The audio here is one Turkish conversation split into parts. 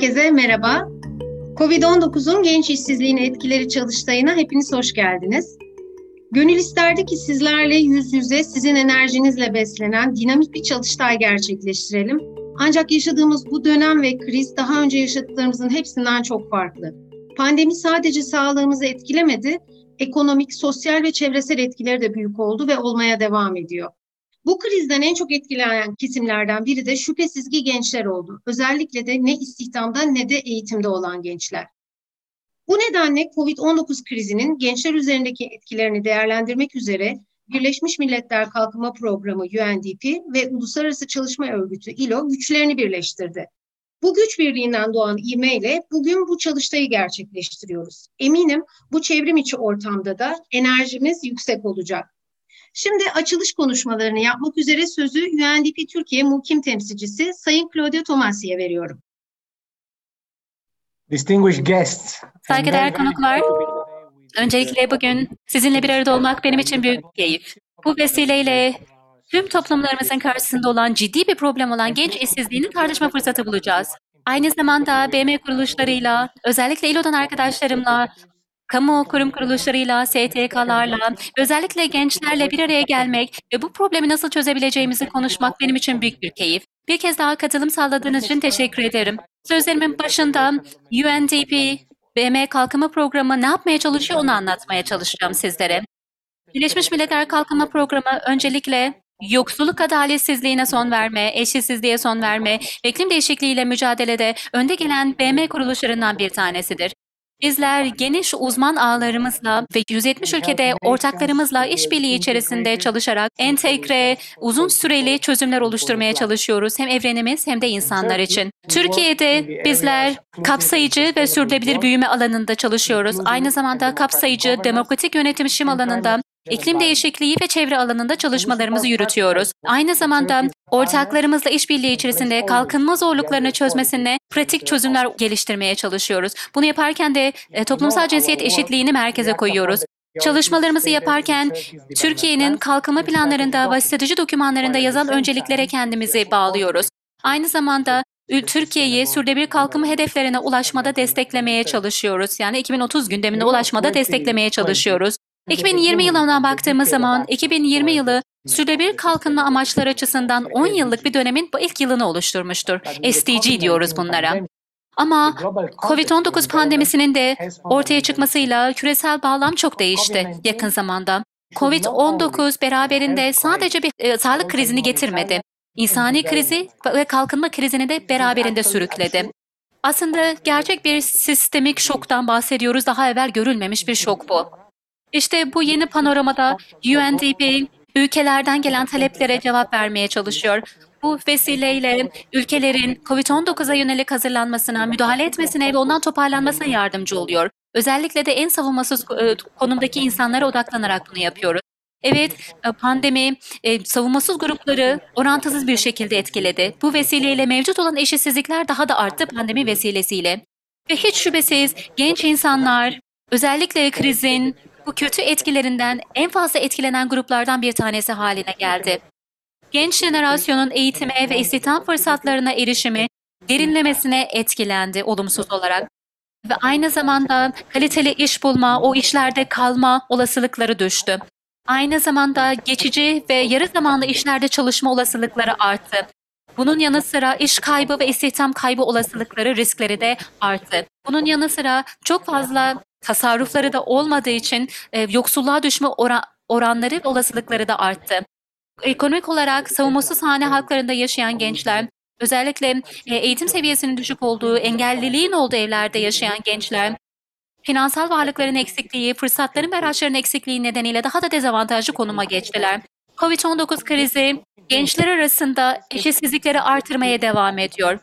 Herkese merhaba. Covid-19'un genç işsizliğine etkileri çalıştayına hepiniz hoş geldiniz. Gönül isterdi ki sizlerle yüz yüze sizin enerjinizle beslenen dinamik bir çalıştay gerçekleştirelim. Ancak yaşadığımız bu dönem ve kriz daha önce yaşadıklarımızın hepsinden çok farklı. Pandemi sadece sağlığımızı etkilemedi, ekonomik, sosyal ve çevresel etkileri de büyük oldu ve olmaya devam ediyor. Bu krizden en çok etkilenen kesimlerden biri de şüphesiz ki gençler oldu. Özellikle de ne istihdamda ne de eğitimde olan gençler. Bu nedenle COVID-19 krizinin gençler üzerindeki etkilerini değerlendirmek üzere Birleşmiş Milletler Kalkınma Programı UNDP ve Uluslararası Çalışma Örgütü ILO güçlerini birleştirdi. Bu güç birliğinden doğan ivmeyle bugün bu çalıştayı gerçekleştiriyoruz. Eminim bu çevrim içi ortamda da enerjimiz yüksek olacak. Şimdi açılış konuşmalarını yapmak üzere sözü UNDP Türkiye Mukim Temsilcisi Sayın Claudia Tomasi'ye veriyorum. Distinguished guests. Saygıdeğer konuklar, öncelikle bugün sizinle bir arada olmak benim için büyük keyif. Bu vesileyle tüm toplumlarımızın karşısında olan ciddi bir problem olan genç işsizliğini tartışma fırsatı bulacağız. Aynı zamanda BM kuruluşlarıyla, özellikle İLO'dan arkadaşlarımla kamu kurum kuruluşlarıyla, STK'larla, özellikle gençlerle bir araya gelmek ve bu problemi nasıl çözebileceğimizi konuşmak benim için büyük bir keyif. Bir kez daha katılım sağladığınız için teşekkür ederim. Sözlerimin başında UNDP, BM Kalkınma Programı ne yapmaya çalışıyor onu anlatmaya çalışacağım sizlere. Birleşmiş Milletler Kalkınma Programı öncelikle yoksulluk adaletsizliğine son verme, eşitsizliğe son ve iklim değişikliğiyle mücadelede önde gelen BM kuruluşlarından bir tanesidir. Bizler geniş uzman ağlarımızla ve 170 ülkede ortaklarımızla işbirliği içerisinde çalışarak entegre, uzun süreli çözümler oluşturmaya çalışıyoruz. Hem evrenimiz hem de insanlar için. Türkiye'de bizler kapsayıcı ve sürdürülebilir büyüme alanında çalışıyoruz. Aynı zamanda kapsayıcı demokratik yönetim alanında İklim değişikliği ve çevre alanında çalışmalarımızı yürütüyoruz. Aynı zamanda ortaklarımızla işbirliği içerisinde kalkınma zorluklarını çözmesine pratik çözümler geliştirmeye çalışıyoruz. Bunu yaparken de e, toplumsal cinsiyet eşitliğini merkeze koyuyoruz. Çalışmalarımızı yaparken Türkiye'nin kalkınma planlarında ve strateji dokümanlarında yazan önceliklere kendimizi bağlıyoruz. Aynı zamanda Türkiye'yi sürdürülebilir kalkınma hedeflerine ulaşmada desteklemeye çalışıyoruz. Yani 2030 gündemine ulaşmada desteklemeye çalışıyoruz. 2020 yılına baktığımız zaman 2020 yılı sürdürülebilir kalkınma amaçları açısından 10 yıllık bir dönemin bu ilk yılını oluşturmuştur. SDG diyoruz bunlara. Ama COVID-19 pandemisinin de ortaya çıkmasıyla küresel bağlam çok değişti yakın zamanda. COVID-19 beraberinde sadece bir e, sağlık krizini getirmedi. İnsani krizi ve kalkınma krizini de beraberinde sürükledi. Aslında gerçek bir sistemik şoktan bahsediyoruz. Daha evvel görülmemiş bir şok bu. İşte bu yeni panoramada UNDP ülkelerden gelen taleplere cevap vermeye çalışıyor. Bu vesileyle ülkelerin COVID-19'a yönelik hazırlanmasına, müdahale etmesine ve ondan toparlanmasına yardımcı oluyor. Özellikle de en savunmasız e, konumdaki insanlara odaklanarak bunu yapıyoruz. Evet, e, pandemi e, savunmasız grupları orantısız bir şekilde etkiledi. Bu vesileyle mevcut olan eşitsizlikler daha da arttı pandemi vesilesiyle. Ve hiç şüphesiz genç insanlar, özellikle krizin, bu kötü etkilerinden en fazla etkilenen gruplardan bir tanesi haline geldi. Genç jenerasyonun eğitime ve istihdam fırsatlarına erişimi derinlemesine etkilendi olumsuz olarak. Ve aynı zamanda kaliteli iş bulma, o işlerde kalma olasılıkları düştü. Aynı zamanda geçici ve yarı zamanlı işlerde çalışma olasılıkları arttı. Bunun yanı sıra iş kaybı ve istihdam kaybı olasılıkları, riskleri de arttı. Bunun yanı sıra çok fazla tasarrufları da olmadığı için e, yoksulluğa düşme oran, oranları olasılıkları da arttı. Ekonomik olarak savunmasız hane halklarında yaşayan gençler, özellikle e, eğitim seviyesinin düşük olduğu, engelliliğin olduğu evlerde yaşayan gençler, finansal varlıkların eksikliği, fırsatların ve araçların eksikliği nedeniyle daha da dezavantajlı konuma geçtiler. Covid-19 krizi gençler arasında eşitsizlikleri artırmaya devam ediyor.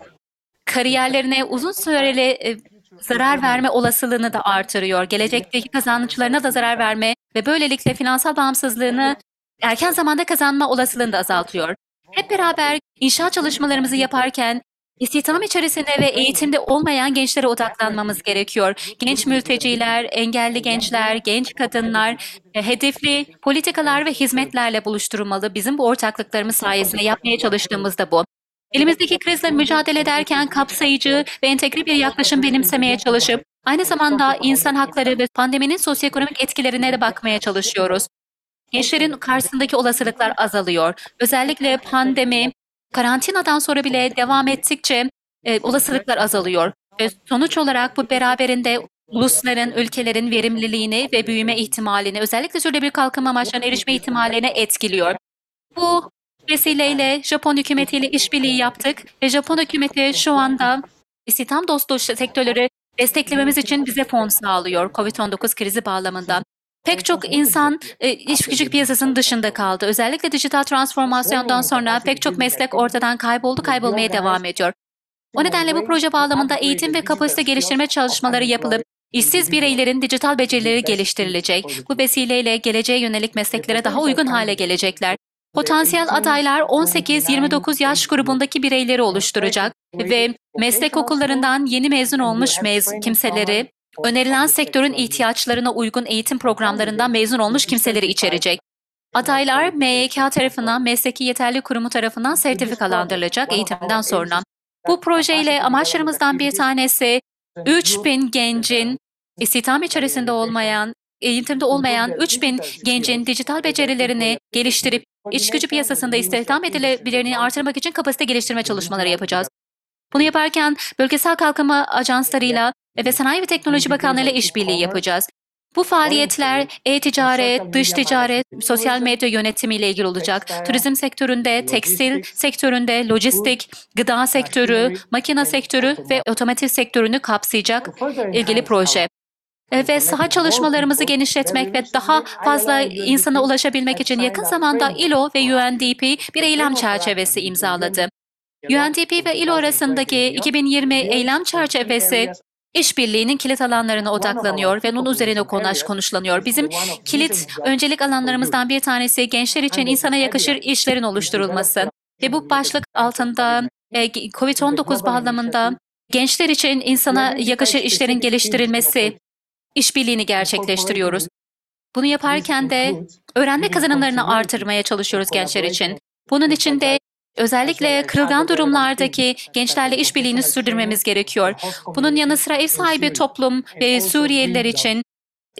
Kariyerlerine uzun süreli e, zarar verme olasılığını da artırıyor. Gelecekteki kazançlarına da zarar verme ve böylelikle finansal bağımsızlığını erken zamanda kazanma olasılığını da azaltıyor. Hep beraber inşaat çalışmalarımızı yaparken İstihdam içerisinde ve eğitimde olmayan gençlere odaklanmamız gerekiyor. Genç mülteciler, engelli gençler, genç kadınlar e, hedefli politikalar ve hizmetlerle buluşturulmalı. Bizim bu ortaklıklarımız sayesinde yapmaya çalıştığımız da bu. Elimizdeki krizle mücadele ederken kapsayıcı ve entegre bir yaklaşım benimsemeye çalışıp aynı zamanda insan hakları ve pandeminin sosyoekonomik etkilerine de bakmaya çalışıyoruz. Gençlerin karşısındaki olasılıklar azalıyor. Özellikle pandemi, karantinadan sonra bile devam ettikçe e, olasılıklar azalıyor. Ve sonuç olarak bu beraberinde ulusların, ülkelerin verimliliğini ve büyüme ihtimalini, özellikle sürdürülebilir kalkınma amaçlarına erişme ihtimalini etkiliyor. Bu vesileyle Japon hükümetiyle işbirliği yaptık ve Japon hükümeti şu anda istihdam dostu sektörleri desteklememiz için bize fon sağlıyor COVID-19 krizi bağlamında. Pek çok insan e, iş gücü piyasasının dışında kaldı. Özellikle dijital transformasyondan sonra pek çok meslek ortadan kayboldu, kaybolmaya devam ediyor. O nedenle bu proje bağlamında eğitim ve kapasite geliştirme çalışmaları yapılıp işsiz bireylerin dijital becerileri geliştirilecek. Bu vesileyle geleceğe yönelik mesleklere daha uygun hale gelecekler. Potansiyel adaylar 18-29 yaş grubundaki bireyleri oluşturacak ve meslek okullarından yeni mezun olmuş mezun kimseleri, önerilen sektörün ihtiyaçlarına uygun eğitim programlarından mezun olmuş kimseleri içerecek. Adaylar MYK tarafından, mesleki yeterli kurumu tarafından sertifikalandırılacak eğitimden sonra. Bu projeyle amaçlarımızdan bir tanesi 3000 gencin istihdam içerisinde olmayan, eğitimde olmayan 3000 gencin dijital becerilerini geliştirip iç gücü piyasasında istihdam edilebilirliğini artırmak için kapasite geliştirme çalışmaları yapacağız. Bunu yaparken bölgesel kalkınma ajanslarıyla ve Sanayi ve Teknoloji Bakanlığı ile işbirliği yapacağız. Bu faaliyetler e-ticaret, dış ticaret, sosyal medya yönetimiyle ilgili olacak. Turizm sektöründe, tekstil sektöründe, lojistik, gıda sektörü, makine sektörü ve otomotiv sektörünü kapsayacak ilgili proje ve saha çalışmalarımızı genişletmek ve daha fazla insana ulaşabilmek için yakın zamanda ILO ve UNDP bir eylem çerçevesi imzaladı. UNDP ve ILO arasındaki 2020 eylem çerçevesi işbirliğinin kilit alanlarına odaklanıyor ve onun üzerine konuş konuşlanıyor. Bizim kilit öncelik alanlarımızdan bir tanesi gençler için insana yakışır işlerin oluşturulması. Ve bu başlık altında e, COVID-19 bağlamında gençler için insana yakışır işlerin geliştirilmesi işbirliğini gerçekleştiriyoruz. Bunu yaparken de öğrenme kazanımlarını artırmaya çalışıyoruz gençler için. Bunun için de Özellikle kırılgan durumlardaki gençlerle işbirliğini sürdürmemiz gerekiyor. Bunun yanı sıra ev sahibi toplum ve Suriyeliler için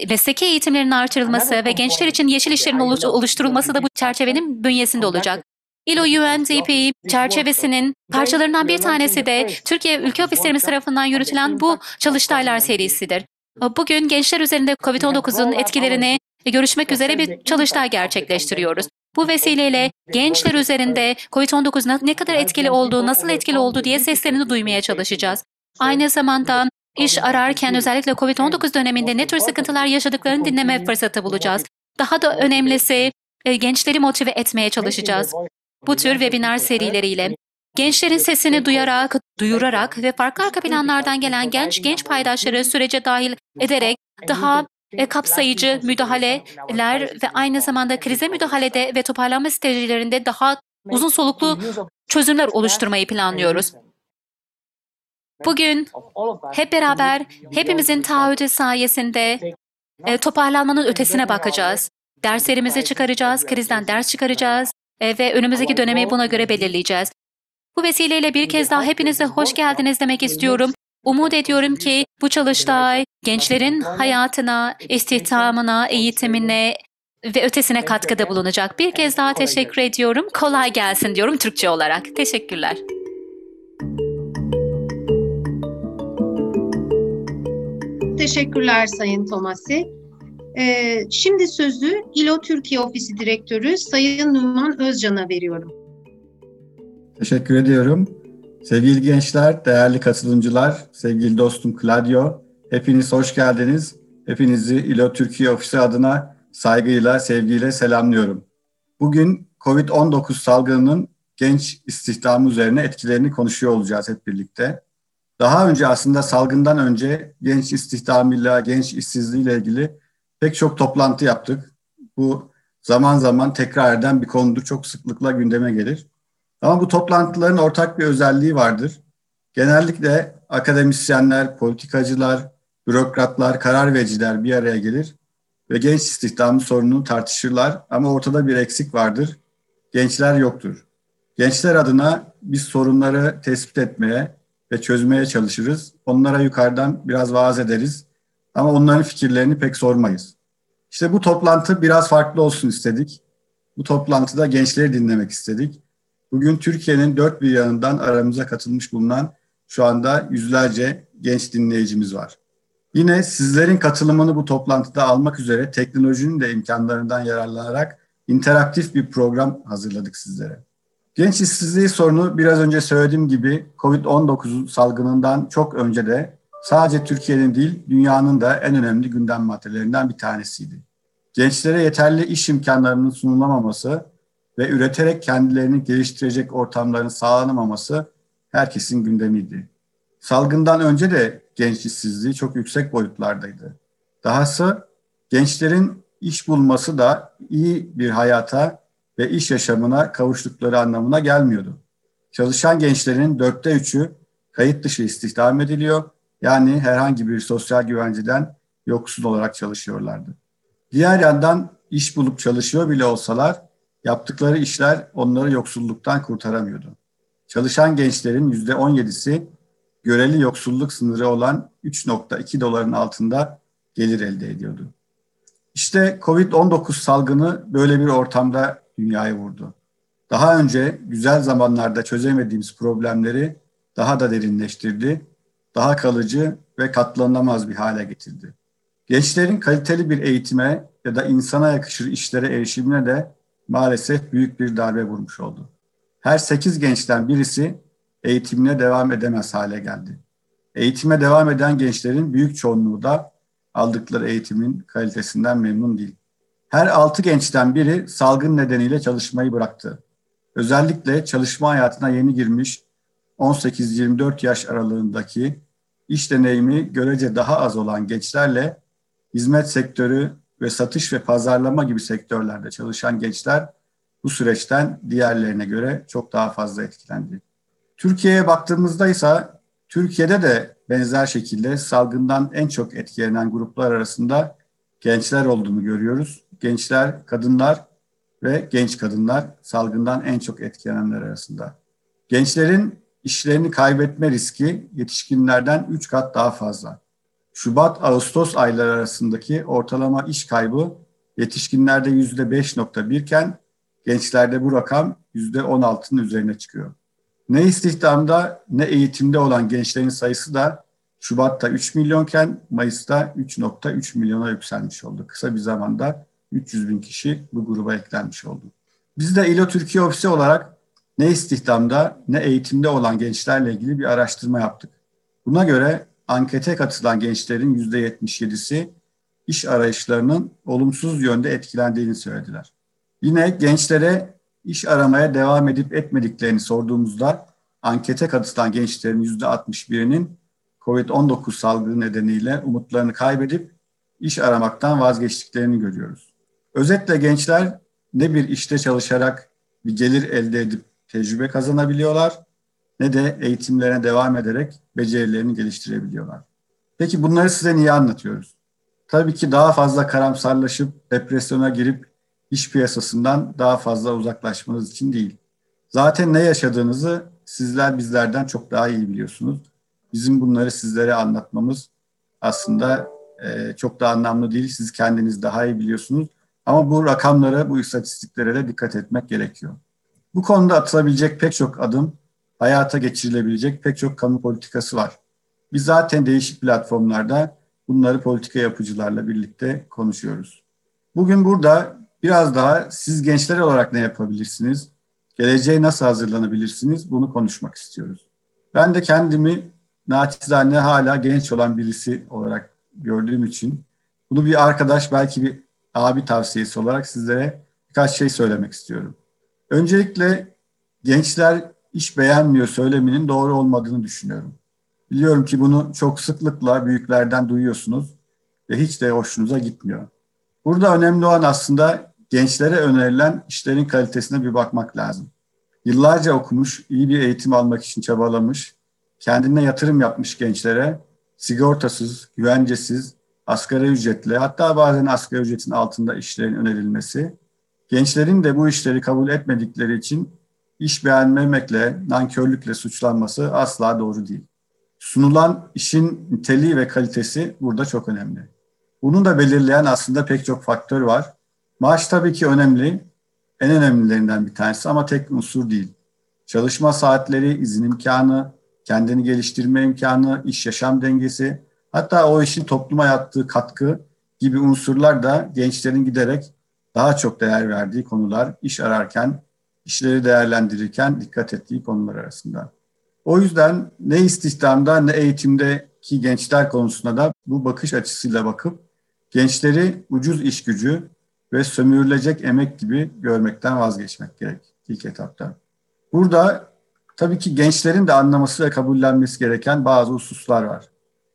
mesleki eğitimlerin artırılması ve gençler için yeşil işlerin oluşturulması da bu çerçevenin bünyesinde olacak. ILO UNDP çerçevesinin parçalarından bir tanesi de Türkiye Ülke Ofislerimiz tarafından yürütülen bu çalıştaylar serisidir. Bugün gençler üzerinde COVID-19'un etkilerini görüşmek üzere bir çalıştay gerçekleştiriyoruz. Bu vesileyle gençler üzerinde COVID-19 ne kadar etkili olduğu, nasıl etkili olduğu diye seslerini duymaya çalışacağız. Aynı zamanda iş ararken özellikle COVID-19 döneminde ne tür sıkıntılar yaşadıklarını dinleme fırsatı bulacağız. Daha da önemlisi e, gençleri motive etmeye çalışacağız. Bu tür webinar serileriyle gençlerin sesini duyarak, duyurarak ve farklı arka planlardan gelen genç genç paydaşları sürece dahil ederek daha e, kapsayıcı müdahaleler ve aynı zamanda krize müdahalede ve toparlanma stratejilerinde daha uzun soluklu çözümler oluşturmayı planlıyoruz. Bugün hep beraber hepimizin taahhüdü sayesinde e, toparlanmanın ötesine bakacağız. Derslerimizi çıkaracağız, krizden ders çıkaracağız e, ve önümüzdeki dönemi buna göre belirleyeceğiz. Bu vesileyle bir kez daha hepinize hoş geldiniz demek istiyorum. Umut ediyorum ki bu çalıştay gençlerin hayatına, istihdamına, eğitimine ve ötesine katkıda bulunacak. Bir kez daha teşekkür ediyorum. Kolay gelsin diyorum Türkçe olarak. Teşekkürler. Teşekkürler Sayın Tomasi. Ee, şimdi sözü İLO Türkiye Ofisi Direktörü Sayın Numan Özcan'a veriyorum. Teşekkür ediyorum. Sevgili gençler, değerli katılımcılar, sevgili dostum Claudio, hepiniz hoş geldiniz. Hepinizi İLO Türkiye Ofisi adına saygıyla, sevgiyle selamlıyorum. Bugün COVID-19 salgınının genç istihdamı üzerine etkilerini konuşuyor olacağız hep birlikte. Daha önce aslında salgından önce genç istihdamıyla, genç işsizliğiyle ilgili pek çok toplantı yaptık. Bu zaman zaman tekrar eden bir konudur, çok sıklıkla gündeme gelir. Ama bu toplantıların ortak bir özelliği vardır. Genellikle akademisyenler, politikacılar, bürokratlar, karar vericiler bir araya gelir ve genç istihdamı sorununu tartışırlar ama ortada bir eksik vardır. Gençler yoktur. Gençler adına biz sorunları tespit etmeye ve çözmeye çalışırız. Onlara yukarıdan biraz vaaz ederiz ama onların fikirlerini pek sormayız. İşte bu toplantı biraz farklı olsun istedik. Bu toplantıda gençleri dinlemek istedik. Bugün Türkiye'nin dört bir yanından aramıza katılmış bulunan şu anda yüzlerce genç dinleyicimiz var. Yine sizlerin katılımını bu toplantıda almak üzere teknolojinin de imkanlarından yararlanarak interaktif bir program hazırladık sizlere. Genç işsizliği sorunu biraz önce söylediğim gibi COVID-19 salgınından çok önce de sadece Türkiye'nin değil dünyanın da en önemli gündem maddelerinden bir tanesiydi. Gençlere yeterli iş imkanlarının sunulamaması ve üreterek kendilerini geliştirecek ortamların sağlanamaması herkesin gündemiydi. Salgından önce de genç işsizliği çok yüksek boyutlardaydı. Dahası gençlerin iş bulması da iyi bir hayata ve iş yaşamına kavuştukları anlamına gelmiyordu. Çalışan gençlerin dörtte üçü kayıt dışı istihdam ediliyor. Yani herhangi bir sosyal güvenceden yoksul olarak çalışıyorlardı. Diğer yandan iş bulup çalışıyor bile olsalar yaptıkları işler onları yoksulluktan kurtaramıyordu. Çalışan gençlerin yüzde 17'si göreli yoksulluk sınırı olan 3.2 doların altında gelir elde ediyordu. İşte Covid-19 salgını böyle bir ortamda dünyayı vurdu. Daha önce güzel zamanlarda çözemediğimiz problemleri daha da derinleştirdi, daha kalıcı ve katlanılamaz bir hale getirdi. Gençlerin kaliteli bir eğitime ya da insana yakışır işlere erişimine de maalesef büyük bir darbe vurmuş oldu. Her sekiz gençten birisi eğitimine devam edemez hale geldi. Eğitime devam eden gençlerin büyük çoğunluğu da aldıkları eğitimin kalitesinden memnun değil. Her altı gençten biri salgın nedeniyle çalışmayı bıraktı. Özellikle çalışma hayatına yeni girmiş 18-24 yaş aralığındaki iş deneyimi görece daha az olan gençlerle hizmet sektörü ve satış ve pazarlama gibi sektörlerde çalışan gençler bu süreçten diğerlerine göre çok daha fazla etkilendi. Türkiye'ye baktığımızda ise Türkiye'de de benzer şekilde salgından en çok etkilenen gruplar arasında gençler olduğunu görüyoruz. Gençler, kadınlar ve genç kadınlar salgından en çok etkilenenler arasında. Gençlerin işlerini kaybetme riski yetişkinlerden 3 kat daha fazla. Şubat-Ağustos ayları arasındaki ortalama iş kaybı yetişkinlerde %5.1 iken gençlerde bu rakam %16'nın üzerine çıkıyor. Ne istihdamda ne eğitimde olan gençlerin sayısı da Şubat'ta 3 milyonken Mayıs'ta 3.3 milyona yükselmiş oldu. Kısa bir zamanda 300 bin kişi bu gruba eklenmiş oldu. Biz de İLO Türkiye Ofisi olarak ne istihdamda ne eğitimde olan gençlerle ilgili bir araştırma yaptık. Buna göre ankete katılan gençlerin %77'si iş arayışlarının olumsuz yönde etkilendiğini söylediler. Yine gençlere iş aramaya devam edip etmediklerini sorduğumuzda ankete katılan gençlerin %61'inin COVID-19 salgını nedeniyle umutlarını kaybedip iş aramaktan vazgeçtiklerini görüyoruz. Özetle gençler ne bir işte çalışarak bir gelir elde edip tecrübe kazanabiliyorlar ne de eğitimlerine devam ederek becerilerini geliştirebiliyorlar. Peki bunları size niye anlatıyoruz? Tabii ki daha fazla karamsarlaşıp depresyona girip iş piyasasından daha fazla uzaklaşmanız için değil. Zaten ne yaşadığınızı sizler bizlerden çok daha iyi biliyorsunuz. Bizim bunları sizlere anlatmamız aslında e, çok da anlamlı değil. Siz kendiniz daha iyi biliyorsunuz. Ama bu rakamlara, bu istatistiklere de dikkat etmek gerekiyor. Bu konuda atılabilecek pek çok adım, hayata geçirilebilecek pek çok kamu politikası var. Biz zaten değişik platformlarda bunları politika yapıcılarla birlikte konuşuyoruz. Bugün burada biraz daha siz gençler olarak ne yapabilirsiniz? Geleceğe nasıl hazırlanabilirsiniz? Bunu konuşmak istiyoruz. Ben de kendimi naçizane hala genç olan birisi olarak gördüğüm için bunu bir arkadaş belki bir abi tavsiyesi olarak sizlere birkaç şey söylemek istiyorum. Öncelikle gençler iş beğenmiyor söyleminin doğru olmadığını düşünüyorum. Biliyorum ki bunu çok sıklıkla büyüklerden duyuyorsunuz ve hiç de hoşunuza gitmiyor. Burada önemli olan aslında gençlere önerilen işlerin kalitesine bir bakmak lazım. Yıllarca okumuş, iyi bir eğitim almak için çabalamış, kendine yatırım yapmış gençlere sigortasız, güvencesiz, asgari ücretli hatta bazen asgari ücretin altında işlerin önerilmesi, gençlerin de bu işleri kabul etmedikleri için iş beğenmemekle, nankörlükle suçlanması asla doğru değil. Sunulan işin niteliği ve kalitesi burada çok önemli. Bunu da belirleyen aslında pek çok faktör var. Maaş tabii ki önemli, en önemlilerinden bir tanesi ama tek unsur değil. Çalışma saatleri, izin imkanı, kendini geliştirme imkanı, iş yaşam dengesi, hatta o işin topluma yaptığı katkı gibi unsurlar da gençlerin giderek daha çok değer verdiği konular, iş ararken, işleri değerlendirirken dikkat ettiği konular arasında. O yüzden ne istihdamda ne eğitimdeki gençler konusunda da bu bakış açısıyla bakıp gençleri ucuz iş gücü ve sömürülecek emek gibi görmekten vazgeçmek gerek ilk etapta. Burada tabii ki gençlerin de anlaması ve kabullenmesi gereken bazı hususlar var.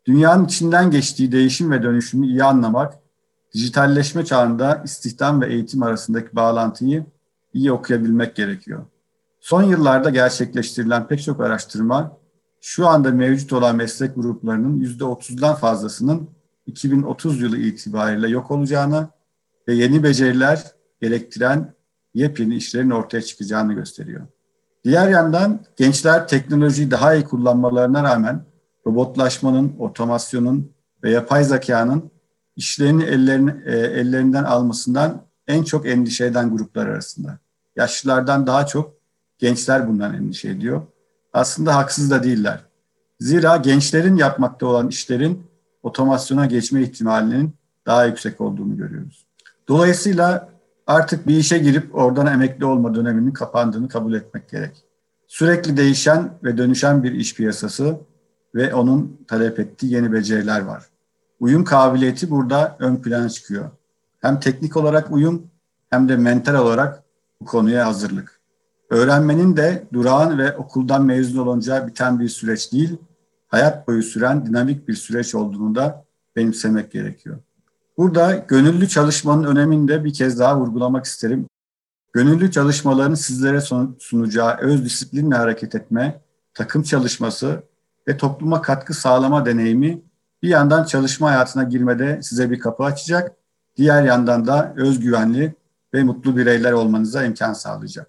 Dünyanın içinden geçtiği değişim ve dönüşümü iyi anlamak, dijitalleşme çağında istihdam ve eğitim arasındaki bağlantıyı iyi okuyabilmek gerekiyor. Son yıllarda gerçekleştirilen pek çok araştırma şu anda mevcut olan meslek gruplarının %30'dan fazlasının 2030 yılı itibariyle yok olacağını ve yeni beceriler gerektiren yepyeni işlerin ortaya çıkacağını gösteriyor. Diğer yandan gençler teknolojiyi daha iyi kullanmalarına rağmen robotlaşmanın, otomasyonun ve yapay zekanın işlerini ellerini, e, ellerinden almasından en çok endişe eden gruplar arasında. Yaşlılardan daha çok gençler bundan endişe ediyor. Aslında haksız da değiller. Zira gençlerin yapmakta olan işlerin otomasyona geçme ihtimalinin daha yüksek olduğunu görüyoruz. Dolayısıyla artık bir işe girip oradan emekli olma döneminin kapandığını kabul etmek gerek. Sürekli değişen ve dönüşen bir iş piyasası ve onun talep ettiği yeni beceriler var. Uyum kabiliyeti burada ön plana çıkıyor. Hem teknik olarak uyum hem de mental olarak bu konuya hazırlık. Öğrenmenin de durağan ve okuldan mezun olunca biten bir süreç değil, hayat boyu süren dinamik bir süreç olduğunu da benimsemek gerekiyor. Burada gönüllü çalışmanın önemini de bir kez daha vurgulamak isterim. Gönüllü çalışmaların sizlere sunacağı öz disiplinle hareket etme, takım çalışması ve topluma katkı sağlama deneyimi bir yandan çalışma hayatına girmede size bir kapı açacak, diğer yandan da özgüvenli ve mutlu bireyler olmanıza imkan sağlayacak.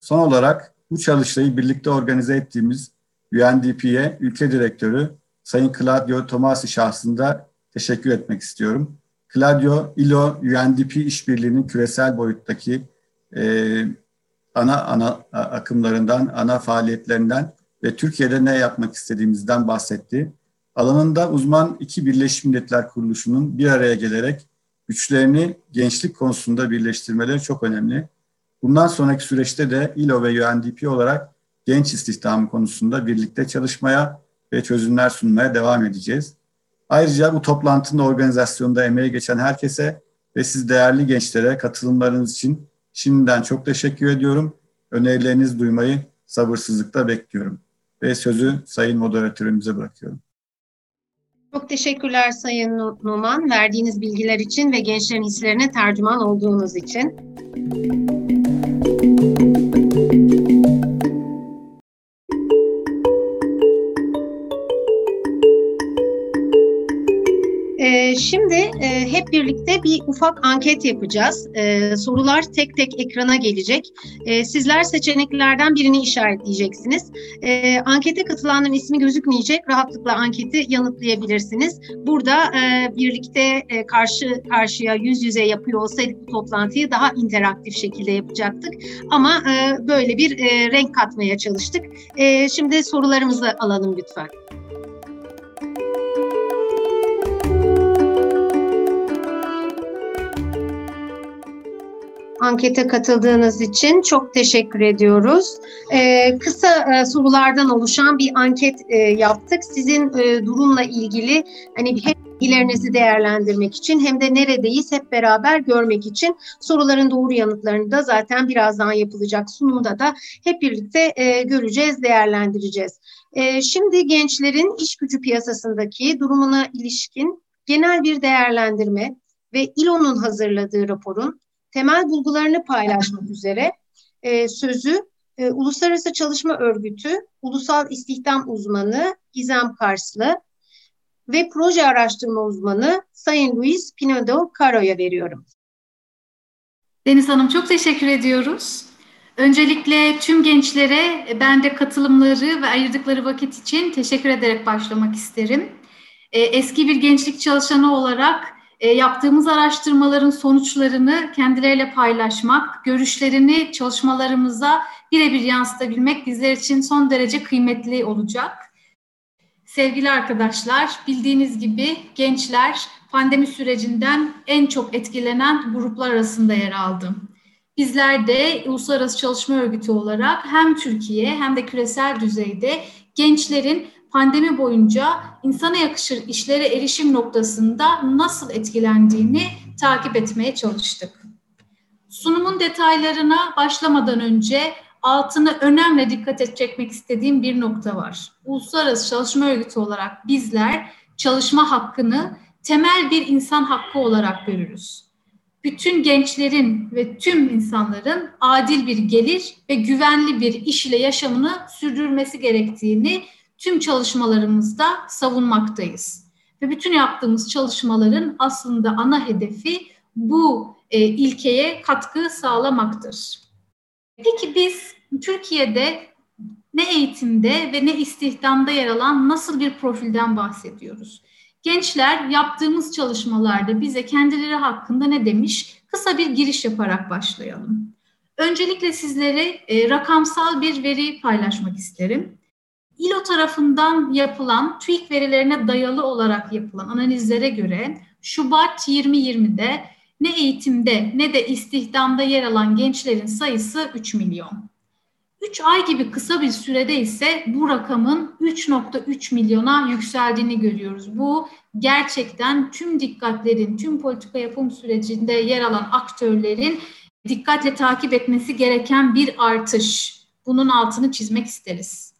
Son olarak bu çalıştayı birlikte organize ettiğimiz UNDP'ye ülke direktörü Sayın Claudio Tomasi şahsında teşekkür etmek istiyorum. Claudio, ILO, UNDP işbirliğinin küresel boyuttaki e, ana ana akımlarından, ana faaliyetlerinden ve Türkiye'de ne yapmak istediğimizden bahsetti. Alanında uzman iki Birleşmiş Milletler Kuruluşu'nun bir araya gelerek güçlerini gençlik konusunda birleştirmeleri çok önemli. Bundan sonraki süreçte de ILO ve UNDP olarak genç istihdamı konusunda birlikte çalışmaya ve çözümler sunmaya devam edeceğiz. Ayrıca bu toplantının organizasyonunda emeği geçen herkese ve siz değerli gençlere katılımlarınız için şimdiden çok teşekkür ediyorum. Önerilerinizi duymayı sabırsızlıkla bekliyorum. Ve sözü Sayın Moderatörümüze bırakıyorum. Çok teşekkürler Sayın Numan verdiğiniz bilgiler için ve gençlerin hislerine tercüman olduğunuz için. Şimdi e, hep birlikte bir ufak anket yapacağız. Ee, sorular tek tek ekrana gelecek. Ee, sizler seçeneklerden birini işaretleyeceksiniz. Ankete katılanların ismi gözükmeyecek. Rahatlıkla anketi yanıtlayabilirsiniz. Burada e, birlikte e, karşı karşıya yüz yüze yapıyor olsaydık bu toplantıyı daha interaktif şekilde yapacaktık. Ama böyle bir renk katmaya çalıştık. Şimdi sorularımızı alalım lütfen. Ankete katıldığınız için çok teşekkür ediyoruz. Ee, kısa e, sorulardan oluşan bir anket e, yaptık. Sizin e, durumla ilgili hani hem bilgilerinizi değerlendirmek için hem de neredeyiz hep beraber görmek için soruların doğru yanıtlarını da zaten birazdan yapılacak sunumda da hep birlikte e, göreceğiz, değerlendireceğiz. E, şimdi gençlerin iş gücü piyasasındaki durumuna ilişkin genel bir değerlendirme ve İLO'nun hazırladığı raporun temel bulgularını paylaşmak üzere e, sözü e, Uluslararası Çalışma Örgütü Ulusal İstihdam Uzmanı Gizem Karslı ve proje araştırma uzmanı Sayın Luis Pinedo Caro'ya veriyorum. Deniz Hanım çok teşekkür ediyoruz. Öncelikle tüm gençlere ben de katılımları ve ayırdıkları vakit için teşekkür ederek başlamak isterim. E, eski bir gençlik çalışanı olarak e, yaptığımız araştırmaların sonuçlarını kendileriyle paylaşmak, görüşlerini çalışmalarımıza birebir yansıtabilmek bizler için son derece kıymetli olacak. Sevgili arkadaşlar, bildiğiniz gibi gençler pandemi sürecinden en çok etkilenen gruplar arasında yer aldı. Bizler de Uluslararası Çalışma Örgütü olarak hem Türkiye hem de küresel düzeyde gençlerin pandemi boyunca insana yakışır işlere erişim noktasında nasıl etkilendiğini takip etmeye çalıştık. Sunumun detaylarına başlamadan önce altını önemli dikkat çekmek istediğim bir nokta var. Uluslararası Çalışma Örgütü olarak bizler çalışma hakkını temel bir insan hakkı olarak görürüz. Bütün gençlerin ve tüm insanların adil bir gelir ve güvenli bir iş ile yaşamını sürdürmesi gerektiğini tüm çalışmalarımızda savunmaktayız. Ve bütün yaptığımız çalışmaların aslında ana hedefi bu e, ilkeye katkı sağlamaktır. Peki biz Türkiye'de ne eğitimde ve ne istihdamda yer alan nasıl bir profilden bahsediyoruz? Gençler yaptığımız çalışmalarda bize kendileri hakkında ne demiş? Kısa bir giriş yaparak başlayalım. Öncelikle sizlere e, rakamsal bir veri paylaşmak isterim. İLO tarafından yapılan TÜİK verilerine dayalı olarak yapılan analizlere göre Şubat 2020'de ne eğitimde ne de istihdamda yer alan gençlerin sayısı 3 milyon. 3 ay gibi kısa bir sürede ise bu rakamın 3.3 milyona yükseldiğini görüyoruz. Bu gerçekten tüm dikkatlerin, tüm politika yapım sürecinde yer alan aktörlerin dikkatle takip etmesi gereken bir artış. Bunun altını çizmek isteriz.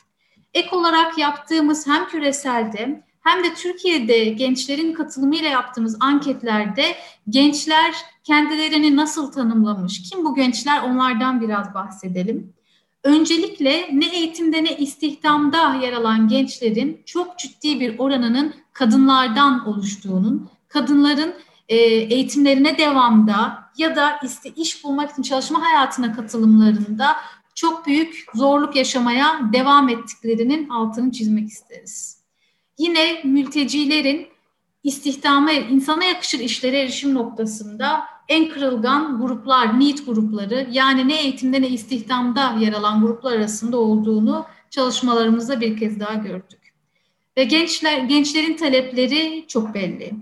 Ek olarak yaptığımız hem küreselde hem de Türkiye'de gençlerin katılımıyla yaptığımız anketlerde gençler kendilerini nasıl tanımlamış? Kim bu gençler? Onlardan biraz bahsedelim. Öncelikle ne eğitimde ne istihdamda yer alan gençlerin çok ciddi bir oranının kadınlardan oluştuğunun, kadınların e, eğitimlerine devamda ya da iş bulmak için çalışma hayatına katılımlarında çok büyük zorluk yaşamaya devam ettiklerinin altını çizmek isteriz. Yine mültecilerin istihdama, insana yakışır işlere erişim noktasında en kırılgan gruplar, need grupları yani ne eğitimde ne istihdamda yer alan gruplar arasında olduğunu çalışmalarımızda bir kez daha gördük. Ve gençler gençlerin talepleri çok belli.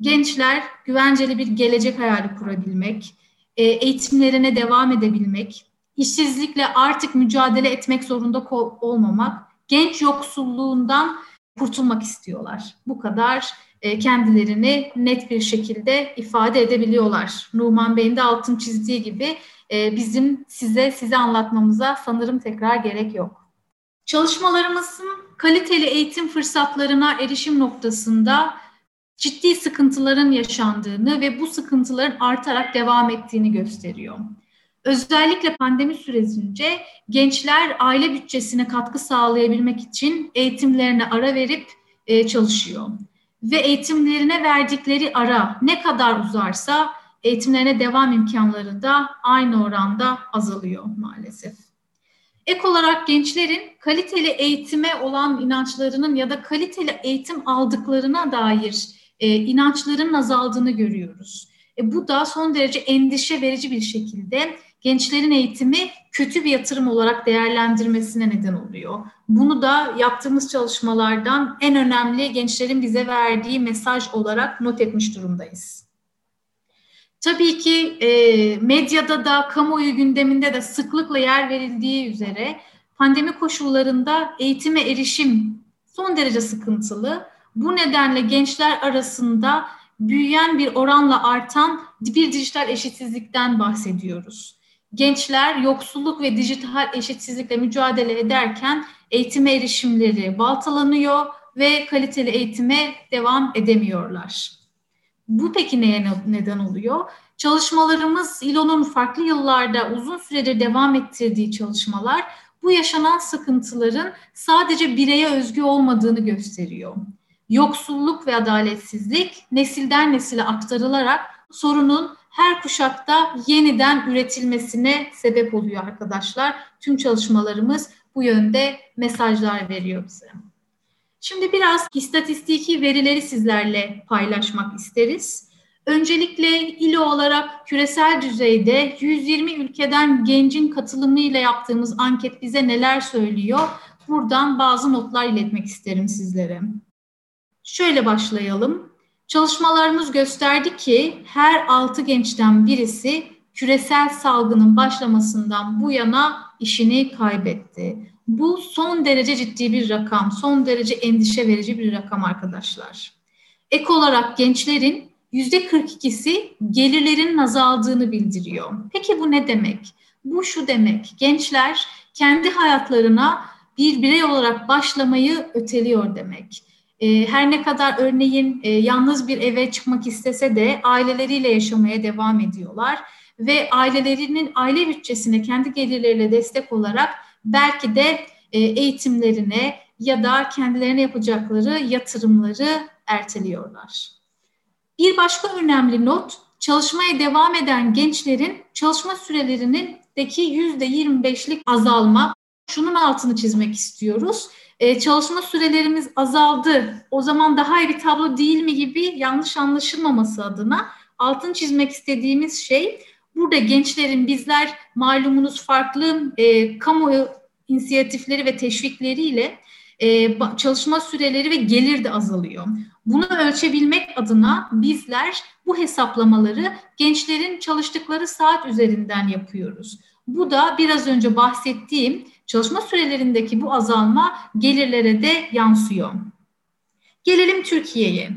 Gençler güvenceli bir gelecek hayali kurabilmek, e, eğitimlerine devam edebilmek, işsizlikle artık mücadele etmek zorunda olmamak, genç yoksulluğundan kurtulmak istiyorlar. Bu kadar e, kendilerini net bir şekilde ifade edebiliyorlar. Numan Bey'in de altın çizdiği gibi e, bizim size size anlatmamıza sanırım tekrar gerek yok. Çalışmalarımızın kaliteli eğitim fırsatlarına erişim noktasında ciddi sıkıntıların yaşandığını ve bu sıkıntıların artarak devam ettiğini gösteriyor. Özellikle pandemi sürecince gençler aile bütçesine katkı sağlayabilmek için eğitimlerine ara verip e, çalışıyor ve eğitimlerine verdikleri ara ne kadar uzarsa eğitimlerine devam imkanları da aynı oranda azalıyor maalesef. Ek olarak gençlerin kaliteli eğitime olan inançlarının ya da kaliteli eğitim aldıklarına dair e, inançların azaldığını görüyoruz. E, bu da son derece endişe verici bir şekilde gençlerin eğitimi kötü bir yatırım olarak değerlendirmesine neden oluyor. Bunu da yaptığımız çalışmalardan en önemli gençlerin bize verdiği mesaj olarak not etmiş durumdayız. Tabii ki e, medyada da, kamuoyu gündeminde de sıklıkla yer verildiği üzere pandemi koşullarında eğitime erişim son derece sıkıntılı. Bu nedenle gençler arasında büyüyen bir oranla artan bir dijital eşitsizlikten bahsediyoruz gençler yoksulluk ve dijital eşitsizlikle mücadele ederken eğitime erişimleri baltalanıyor ve kaliteli eğitime devam edemiyorlar. Bu peki neye neden oluyor? Çalışmalarımız İLO'nun farklı yıllarda uzun süredir devam ettirdiği çalışmalar bu yaşanan sıkıntıların sadece bireye özgü olmadığını gösteriyor. Yoksulluk ve adaletsizlik nesilden nesile aktarılarak sorunun her kuşakta yeniden üretilmesine sebep oluyor arkadaşlar. Tüm çalışmalarımız bu yönde mesajlar veriyor bize. Şimdi biraz istatistiki verileri sizlerle paylaşmak isteriz. Öncelikle ILO olarak küresel düzeyde 120 ülkeden gencin katılımıyla yaptığımız anket bize neler söylüyor? Buradan bazı notlar iletmek isterim sizlere. Şöyle başlayalım. Çalışmalarımız gösterdi ki her 6 gençten birisi küresel salgının başlamasından bu yana işini kaybetti. Bu son derece ciddi bir rakam, son derece endişe verici bir rakam arkadaşlar. Ek olarak gençlerin yüzde 42'si gelirlerin azaldığını bildiriyor. Peki bu ne demek? Bu şu demek, gençler kendi hayatlarına bir birey olarak başlamayı öteliyor demek. Ee, her ne kadar örneğin e, yalnız bir eve çıkmak istese de aileleriyle yaşamaya devam ediyorlar ve ailelerinin aile bütçesine kendi gelirleriyle destek olarak belki de e, eğitimlerine ya da kendilerine yapacakları yatırımları erteliyorlar. Bir başka önemli not, çalışmaya devam eden gençlerin çalışma sürelerinin deki yüzde 25'lik azalma. Şunun altını çizmek istiyoruz. Ee, çalışma sürelerimiz azaldı. O zaman daha iyi bir tablo değil mi gibi yanlış anlaşılmaması adına altını çizmek istediğimiz şey burada gençlerin bizler malumunuz farklı e, kamu inisiyatifleri ve teşvikleriyle e, çalışma süreleri ve gelir de azalıyor. Bunu ölçebilmek adına bizler bu hesaplamaları gençlerin çalıştıkları saat üzerinden yapıyoruz. Bu da biraz önce bahsettiğim çalışma sürelerindeki bu azalma gelirlere de yansıyor. Gelelim Türkiye'ye.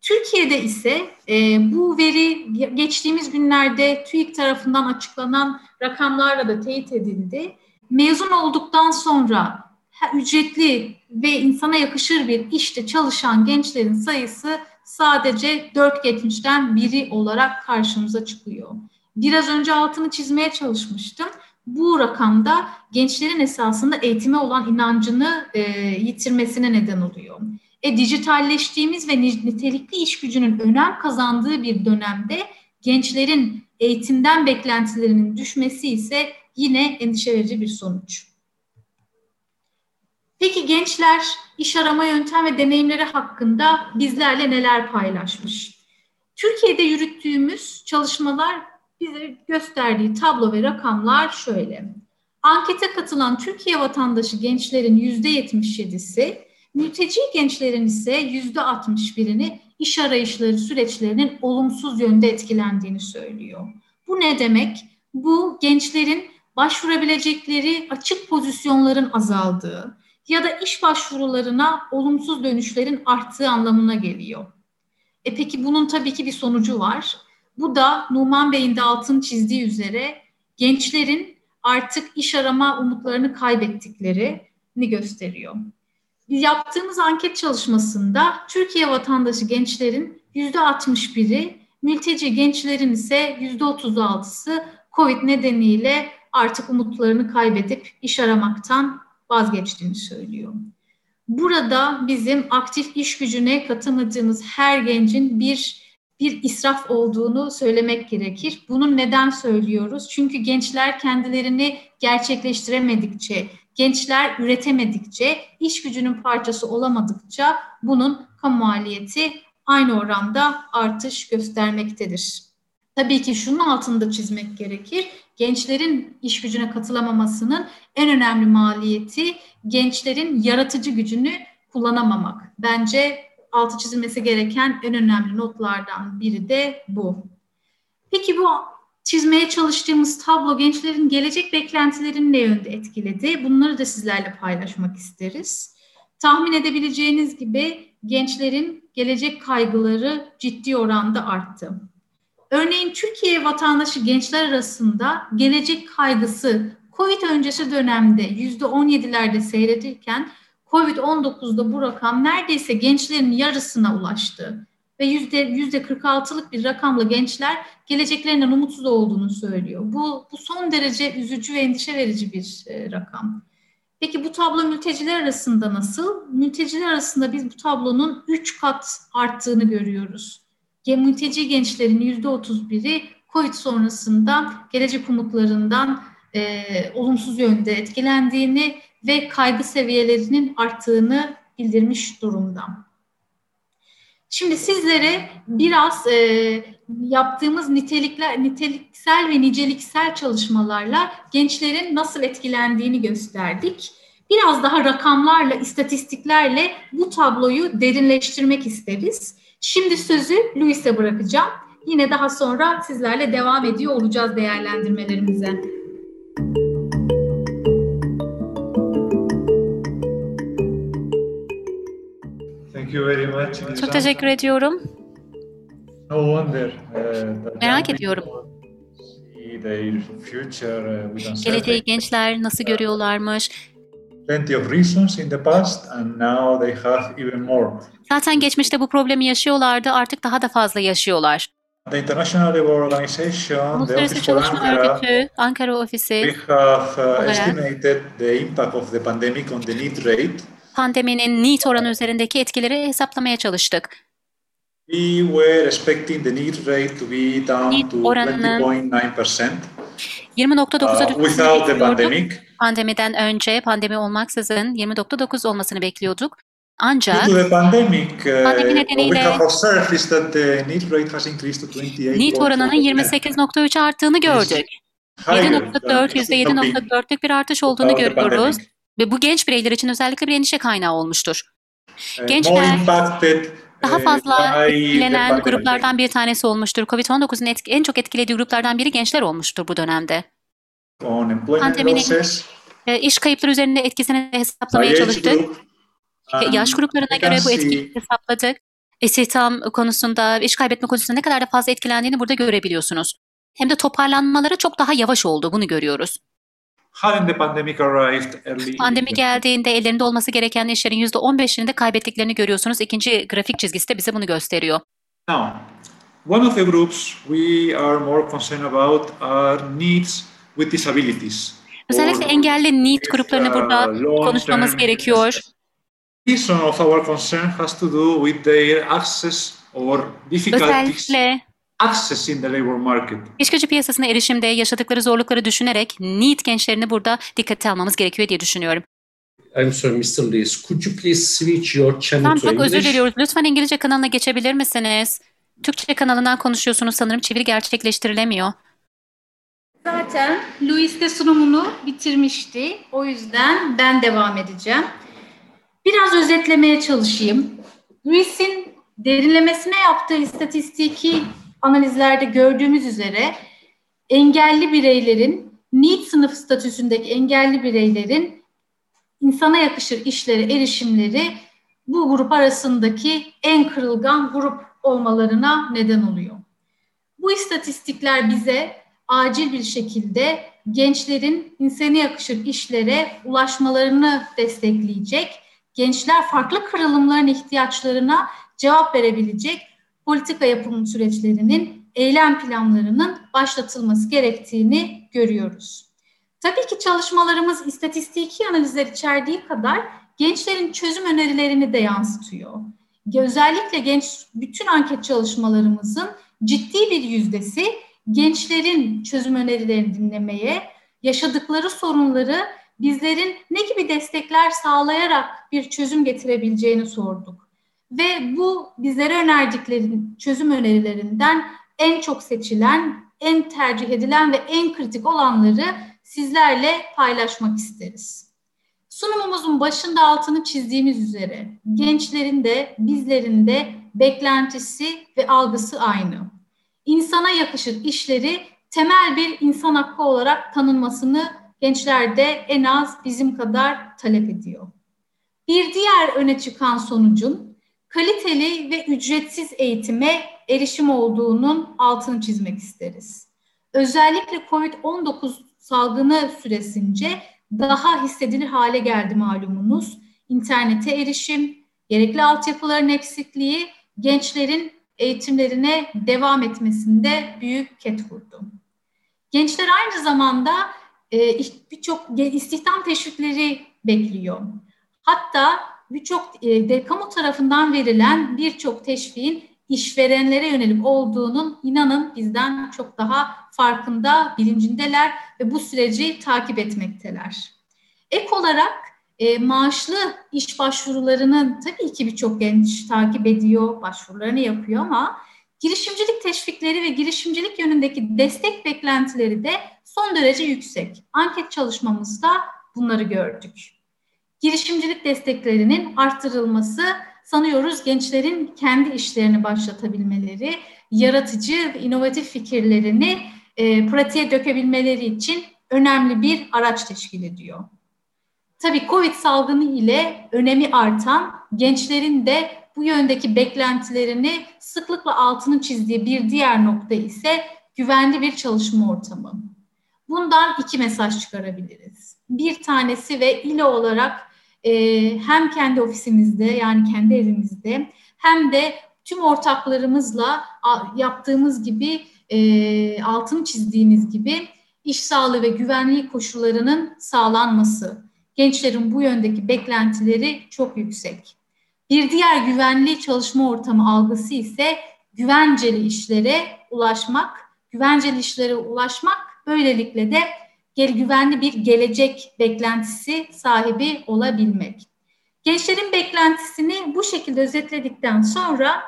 Türkiye'de ise e, bu veri geçtiğimiz günlerde TÜİK tarafından açıklanan rakamlarla da teyit edildi. Mezun olduktan sonra ücretli ve insana yakışır bir işte çalışan gençlerin sayısı sadece 4.70'den biri olarak karşımıza çıkıyor. Biraz önce altını çizmeye çalışmıştım. Bu rakamda gençlerin esasında eğitime olan inancını e, yitirmesine neden oluyor. E, dijitalleştiğimiz ve nitelikli iş gücünün önem kazandığı bir dönemde gençlerin eğitimden beklentilerinin düşmesi ise yine endişe verici bir sonuç. Peki gençler iş arama yöntem ve deneyimleri hakkında bizlerle neler paylaşmış? Türkiye'de yürüttüğümüz çalışmalar bize gösterdiği tablo ve rakamlar şöyle. Ankete katılan Türkiye vatandaşı gençlerin %77'si, mülteci gençlerin ise %61'ini iş arayışları süreçlerinin olumsuz yönde etkilendiğini söylüyor. Bu ne demek? Bu gençlerin başvurabilecekleri açık pozisyonların azaldığı, ya da iş başvurularına olumsuz dönüşlerin arttığı anlamına geliyor. E peki bunun tabii ki bir sonucu var. Bu da Numan Bey'in de altın çizdiği üzere gençlerin artık iş arama umutlarını kaybettiklerini gösteriyor. Biz yaptığımız anket çalışmasında Türkiye vatandaşı gençlerin yüzde 61'i, mülteci gençlerin ise yüzde 36'sı COVID nedeniyle artık umutlarını kaybedip iş aramaktan vazgeçtiğini söylüyor. Burada bizim aktif iş gücüne katamadığımız her gencin bir bir israf olduğunu söylemek gerekir. Bunu neden söylüyoruz? Çünkü gençler kendilerini gerçekleştiremedikçe, gençler üretemedikçe, iş gücünün parçası olamadıkça bunun kamu maliyeti aynı oranda artış göstermektedir. Tabii ki şunun altında çizmek gerekir gençlerin iş gücüne katılamamasının en önemli maliyeti gençlerin yaratıcı gücünü kullanamamak. Bence altı çizilmesi gereken en önemli notlardan biri de bu. Peki bu çizmeye çalıştığımız tablo gençlerin gelecek beklentilerini ne yönde etkiledi? Bunları da sizlerle paylaşmak isteriz. Tahmin edebileceğiniz gibi gençlerin gelecek kaygıları ciddi oranda arttı. Örneğin Türkiye vatandaşı gençler arasında gelecek kaygısı COVID öncesi dönemde %17'lerde seyredirken COVID-19'da bu rakam neredeyse gençlerin yarısına ulaştı. Ve yüzde, %46'lık bir rakamla gençler geleceklerinden umutsuz olduğunu söylüyor. Bu, bu son derece üzücü ve endişe verici bir e, rakam. Peki bu tablo mülteciler arasında nasıl? Mülteciler arasında biz bu tablonun 3 kat arttığını görüyoruz mülteci gençlerin yüzde 31'i COVID sonrasında gelecek umutlarından e, olumsuz yönde etkilendiğini ve kaygı seviyelerinin arttığını bildirmiş durumda. Şimdi sizlere biraz e, yaptığımız nitelikler, niteliksel ve niceliksel çalışmalarla gençlerin nasıl etkilendiğini gösterdik. Biraz daha rakamlarla, istatistiklerle bu tabloyu derinleştirmek isteriz. Şimdi sözü Luis'e bırakacağım. Yine daha sonra sizlerle devam ediyor olacağız değerlendirmelerimize. Çok teşekkür ediyorum. No wonder, uh, Merak ediyorum. Uh, Geleceği gençler nasıl görüyorlarmış? Plenty of reasons in the past and now they have even more. Zaten geçmişte bu problemi yaşıyorlardı, artık daha da fazla yaşıyorlar. The International Labour Organization, Uluslararası Çalışma Ankara, Örgütü, Ankara ofisi we have uh, estimated the impact of the pandemic on the need rate. Pandeminin need oranı üzerindeki etkileri hesaplamaya çalıştık. We were expecting the need rate to be down to 20.9%. 20.9'a uh, the pandemic. Pandemiden önce, pandemi olmaksızın 20.9 olmasını bekliyorduk. Ancak Due to the pandemic, uh, pandemi nedeniyle need oranının 28.3 arttığını gördük. 7.4, %7.4'lük bir artış olduğunu görüyoruz. Ve bu genç bireyler için özellikle bir endişe kaynağı olmuştur. Gençler daha uh, fazla etkilenen gruplardan bir tanesi olmuştur. Covid-19'un en çok etkilediği gruplardan biri gençler olmuştur bu dönemde. Pandeminin e, iş kayıpları üzerinde etkisini hesaplamaya çalıştık. Yaş gruplarına göre bu etkiyi hesapladık. İstihdam konusunda, iş kaybetme konusunda ne kadar da fazla etkilendiğini burada görebiliyorsunuz. Hem de toparlanmaları çok daha yavaş oldu, bunu görüyoruz. Pandemi geldiğinde ellerinde olması gereken işlerin %15'ini de kaybettiklerini görüyorsunuz. İkinci grafik çizgisi de bize bunu gösteriyor. Now, one of the groups we are more concerned about are needs with disabilities. Özellikle engelli need gruplarını burada konuşmamız gerekiyor. reason of our concern has to do with their access or difficulties accessing the labor market. İş gücü piyasasına erişimde yaşadıkları zorlukları düşünerek need gençlerini burada dikkate almamız gerekiyor diye düşünüyorum. I'm sorry Mr. Lewis, could you please switch your channel tamam, to çok English? özür diliyoruz. Lütfen İngilizce kanalına geçebilir misiniz? Türkçe kanalından konuşuyorsunuz sanırım çeviri gerçekleştirilemiyor. Zaten Louis de sunumunu bitirmişti. O yüzden ben devam edeceğim. Biraz özetlemeye çalışayım. Louis'in derinlemesine yaptığı istatistiki analizlerde gördüğümüz üzere engelli bireylerin, need sınıf statüsündeki engelli bireylerin insana yakışır işlere erişimleri bu grup arasındaki en kırılgan grup olmalarına neden oluyor. Bu istatistikler bize acil bir şekilde gençlerin insana yakışır işlere ulaşmalarını destekleyecek gençler farklı kırılımların ihtiyaçlarına cevap verebilecek politika yapım süreçlerinin, eylem planlarının başlatılması gerektiğini görüyoruz. Tabii ki çalışmalarımız istatistiki analizler içerdiği kadar gençlerin çözüm önerilerini de yansıtıyor. Özellikle genç bütün anket çalışmalarımızın ciddi bir yüzdesi gençlerin çözüm önerilerini dinlemeye, yaşadıkları sorunları bizlerin ne gibi destekler sağlayarak bir çözüm getirebileceğini sorduk. Ve bu bizlere önerdikleri çözüm önerilerinden en çok seçilen, en tercih edilen ve en kritik olanları sizlerle paylaşmak isteriz. Sunumumuzun başında altını çizdiğimiz üzere gençlerin de bizlerin de beklentisi ve algısı aynı. İnsana yakışır işleri temel bir insan hakkı olarak tanınmasını gençler de en az bizim kadar talep ediyor. Bir diğer öne çıkan sonucun kaliteli ve ücretsiz eğitime erişim olduğunun altını çizmek isteriz. Özellikle COVID-19 salgını süresince daha hissedilir hale geldi malumunuz. İnternete erişim, gerekli altyapıların eksikliği gençlerin eğitimlerine devam etmesinde büyük ket vurdu. Gençler aynı zamanda e, birçok istihdam teşvikleri bekliyor. Hatta birçok e, kamu tarafından verilen birçok teşviğin işverenlere yönelik olduğunun inanın bizden çok daha farkında, bilincindeler ve bu süreci takip etmekteler. Ek olarak e, maaşlı iş başvurularının tabii ki birçok genç takip ediyor, başvurularını yapıyor ama girişimcilik teşvikleri ve girişimcilik yönündeki destek beklentileri de son derece yüksek. Anket çalışmamızda bunları gördük. Girişimcilik desteklerinin arttırılması sanıyoruz gençlerin kendi işlerini başlatabilmeleri, yaratıcı ve inovatif fikirlerini e, pratiğe dökebilmeleri için önemli bir araç teşkil ediyor. Tabii Covid salgını ile önemi artan gençlerin de bu yöndeki beklentilerini sıklıkla altını çizdiği bir diğer nokta ise güvenli bir çalışma ortamı. Bundan iki mesaj çıkarabiliriz. Bir tanesi ve ile olarak e, hem kendi ofisimizde yani kendi evimizde hem de tüm ortaklarımızla yaptığımız gibi e, altını çizdiğimiz gibi iş sağlığı ve güvenliği koşullarının sağlanması. Gençlerin bu yöndeki beklentileri çok yüksek. Bir diğer güvenli çalışma ortamı algısı ise güvenceli işlere ulaşmak, güvenceli işlere ulaşmak böylelikle de güvenli bir gelecek beklentisi sahibi olabilmek. Gençlerin beklentisini bu şekilde özetledikten sonra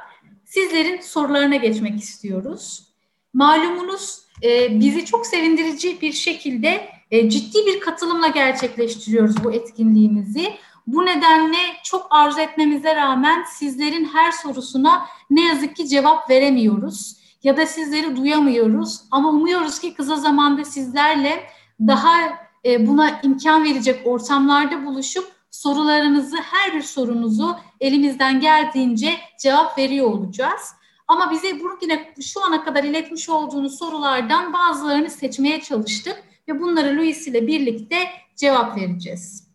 sizlerin sorularına geçmek istiyoruz. Malumunuz e, bizi çok sevindirici bir şekilde e, ciddi bir katılımla gerçekleştiriyoruz bu etkinliğimizi. Bu nedenle çok arzu etmemize rağmen sizlerin her sorusuna ne yazık ki cevap veremiyoruz ya da sizleri duyamıyoruz. Ama umuyoruz ki kısa zamanda sizlerle daha e, buna imkan verecek ortamlarda buluşup sorularınızı, her bir sorunuzu elimizden geldiğince cevap veriyor olacağız. Ama bize bugüne şu ana kadar iletmiş olduğunuz sorulardan bazılarını seçmeye çalıştık ve bunları Louis ile birlikte cevap vereceğiz.